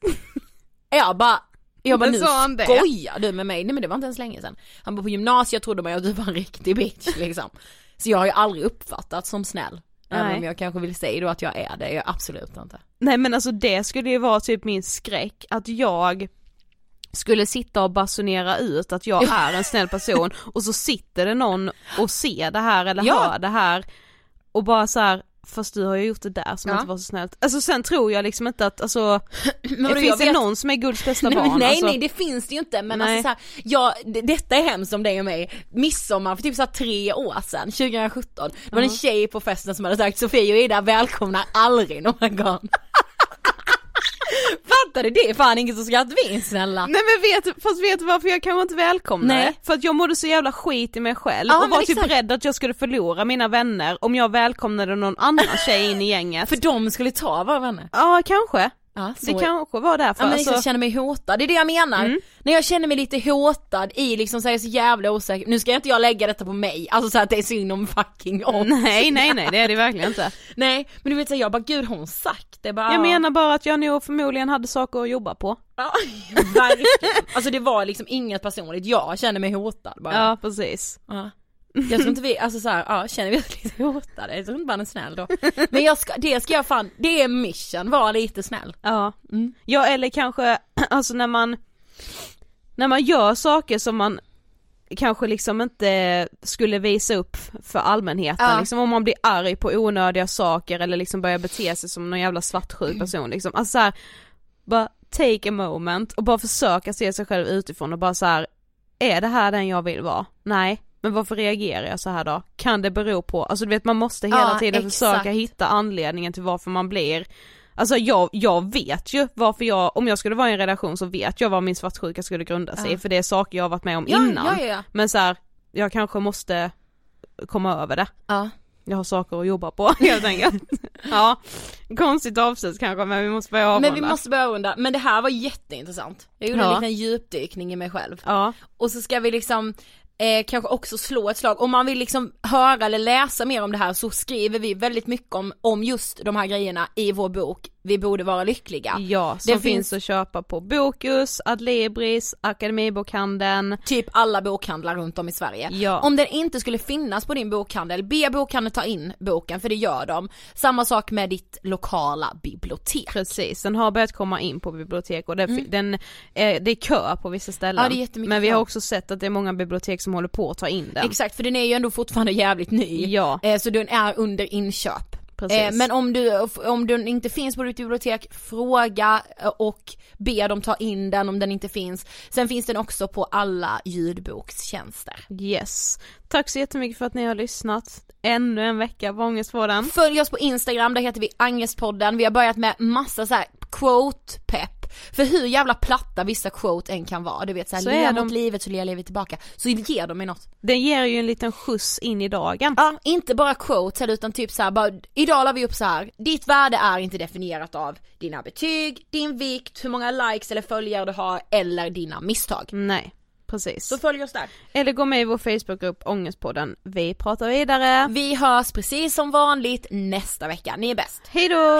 A: [LAUGHS] jag bara, jag bara nu skojar du med mig? Nej men det var inte ens länge sedan. Han bara på gymnasiet trodde man att du var en riktig bitch liksom. Så jag har ju aldrig uppfattats som snäll. Även
B: Nej.
A: om jag kanske vill säga då att jag är det, jag är absolut inte.
B: Nej men alltså det skulle ju vara typ min skräck, att jag skulle sitta och basunera ut att jag är en snäll person och så sitter det någon och ser det här eller
A: Ja.
B: hör det här och bara så här. Fast du har ju gjort det där som
A: Ja.
B: inte var så snällt. Alltså sen tror jag liksom inte att, alltså, [LAUGHS]
A: Men
B: finns det
A: vet-
B: någon som är Guds bästa [LAUGHS]
A: Nej,
B: barn?
A: nej
B: alltså,
A: nej det finns det ju inte men
B: Nej.
A: alltså såhär, ja d- detta är hemskt om dig och mig, midsommar för typ såhär tre år sedan, 2017, det var en tjej på festen som hade sagt Sofie och Ida välkomnar aldrig någon [LAUGHS] du? Det är fan inget som ska att vi är snälla.
B: Nej men vet fast vet du varför jag kanske inte välkomnar
A: Nej.
B: det? För att jag mådde så jävla skit i mig själv
A: Ja,
B: och var typ rädd att jag skulle förlora mina vänner om jag välkomnade någon annan tjej in i gänget. [LAUGHS]
A: För de skulle ta våra vänner.
B: Ja kanske,
A: Ja,
B: det kanske var därför.
A: Ja men
B: alltså,
A: liksom känner mig hotad, det är det jag menar.
B: Mm.
A: När jag känner mig lite hotad i liksom så är jag så jävla osäker, nu ska inte jag lägga detta på mig, alltså så att det är synd om fucking oss.
B: Nej nej nej det är det verkligen inte. [LAUGHS]
A: Nej, men du vet så här, jag bara gud hon sagt det? Bara,
B: Jag menar bara att jag nog förmodligen hade saker att jobba på.
A: Ja, [LAUGHS] verkligen. Alltså det var liksom inget personligt, jag känner mig hotad bara.
B: Ja precis.
A: Ja. Jag tror inte vi, alltså såhär, ja känner vi oss lite hotade? Jag tror inte man är snäll då. Men jag ska, det ska jag fan, det är mission, vara lite snäll.
B: Ja.
A: Mm.
B: ja eller kanske, [CLEARS THROAT] alltså när man, när man gör saker som man kanske liksom inte skulle visa upp för allmänheten
A: Ja.
B: liksom om man blir arg på onödiga saker eller liksom börjar bete sig som någon jävla svartsjuk [CLEARS THROAT] person liksom, alltså så här, bara take a moment och bara försöka se sig själv utifrån och bara så här. är det här den jag vill vara? Nej. Men varför reagerar jag så här då? Kan det bero på, alltså du vet man måste hela
A: Ja,
B: tiden
A: exakt.
B: försöka hitta anledningen till varför man blir Alltså jag, jag vet ju varför jag, om jag skulle vara i en relation så vet jag vad min svartsjuka skulle grunda sig
A: Ja.
B: för det är saker jag har varit med om
A: Ja,
B: innan.
A: ja.
B: Men så här, jag kanske måste komma över det.
A: Ja.
B: Jag har saker att jobba på [LAUGHS] helt enkelt. [LAUGHS] ja, konstigt avslut kanske men vi måste börja avrunda.
A: Men vi måste börja runda, men det här var jätteintressant. Jag gjorde en liten djupdykning i mig själv.
B: Ja,
A: Och så ska vi liksom eh, kanske också slå ett slag, om man vill liksom höra eller läsa mer om det här så skriver vi väldigt mycket om, om just de här grejerna i vår bok. Vi borde vara lyckliga.
B: ja
A: Det
B: som finns... att köpa på Bokus, Adlibris, Akademibokhandeln.
A: Typ alla bokhandlar runt om i Sverige.
B: Ja.
A: Om den inte skulle finnas på din bokhandel, be bokhandeln ta in boken för det gör de. Samma sak med ditt lokala bibliotek.
B: Precis, den har börjat komma in på bibliotek och det, den, eh, det är kö på vissa ställen.
A: Ja, det är jättemycket
B: Men vi har också sett att det är många bibliotek som håller på att ta in den.
A: Exakt, för den är ju ändå fortfarande jävligt ny.
B: Ja.
A: Eh, så den är under inköp. Eh, men om du, om den inte finns på ditt bibliotek, fråga eh, och be dem ta in den om den inte finns. Sen finns den också på alla ljudbokstjänster.
B: Yes. Tack så jättemycket för att ni har lyssnat. Ännu en vecka på Ångestpodden.
A: Följ oss på Instagram, där heter vi Angestpodden. Vi har börjat med massa så här quote-pepp. För hur jävla platta vissa quote än kan vara, du vet såhär,
B: Så
A: le
B: är
A: mot
B: de-
A: livet så ler livet tillbaka. Så ger de mig något.
B: Den ger ju en liten skjuts in i dagen.
A: Ja, inte bara quotes utan typ så här, bara, idag la vi upp så här. ditt värde är inte definierat av dina betyg, din vikt, hur många likes eller följare du har eller dina misstag.
B: Nej, precis.
A: Så följ oss där.
B: Eller gå med i vår Facebookgrupp Ångestpodden. Vi pratar vidare.
A: Vi hörs precis som vanligt nästa vecka, ni är bäst. Hej då!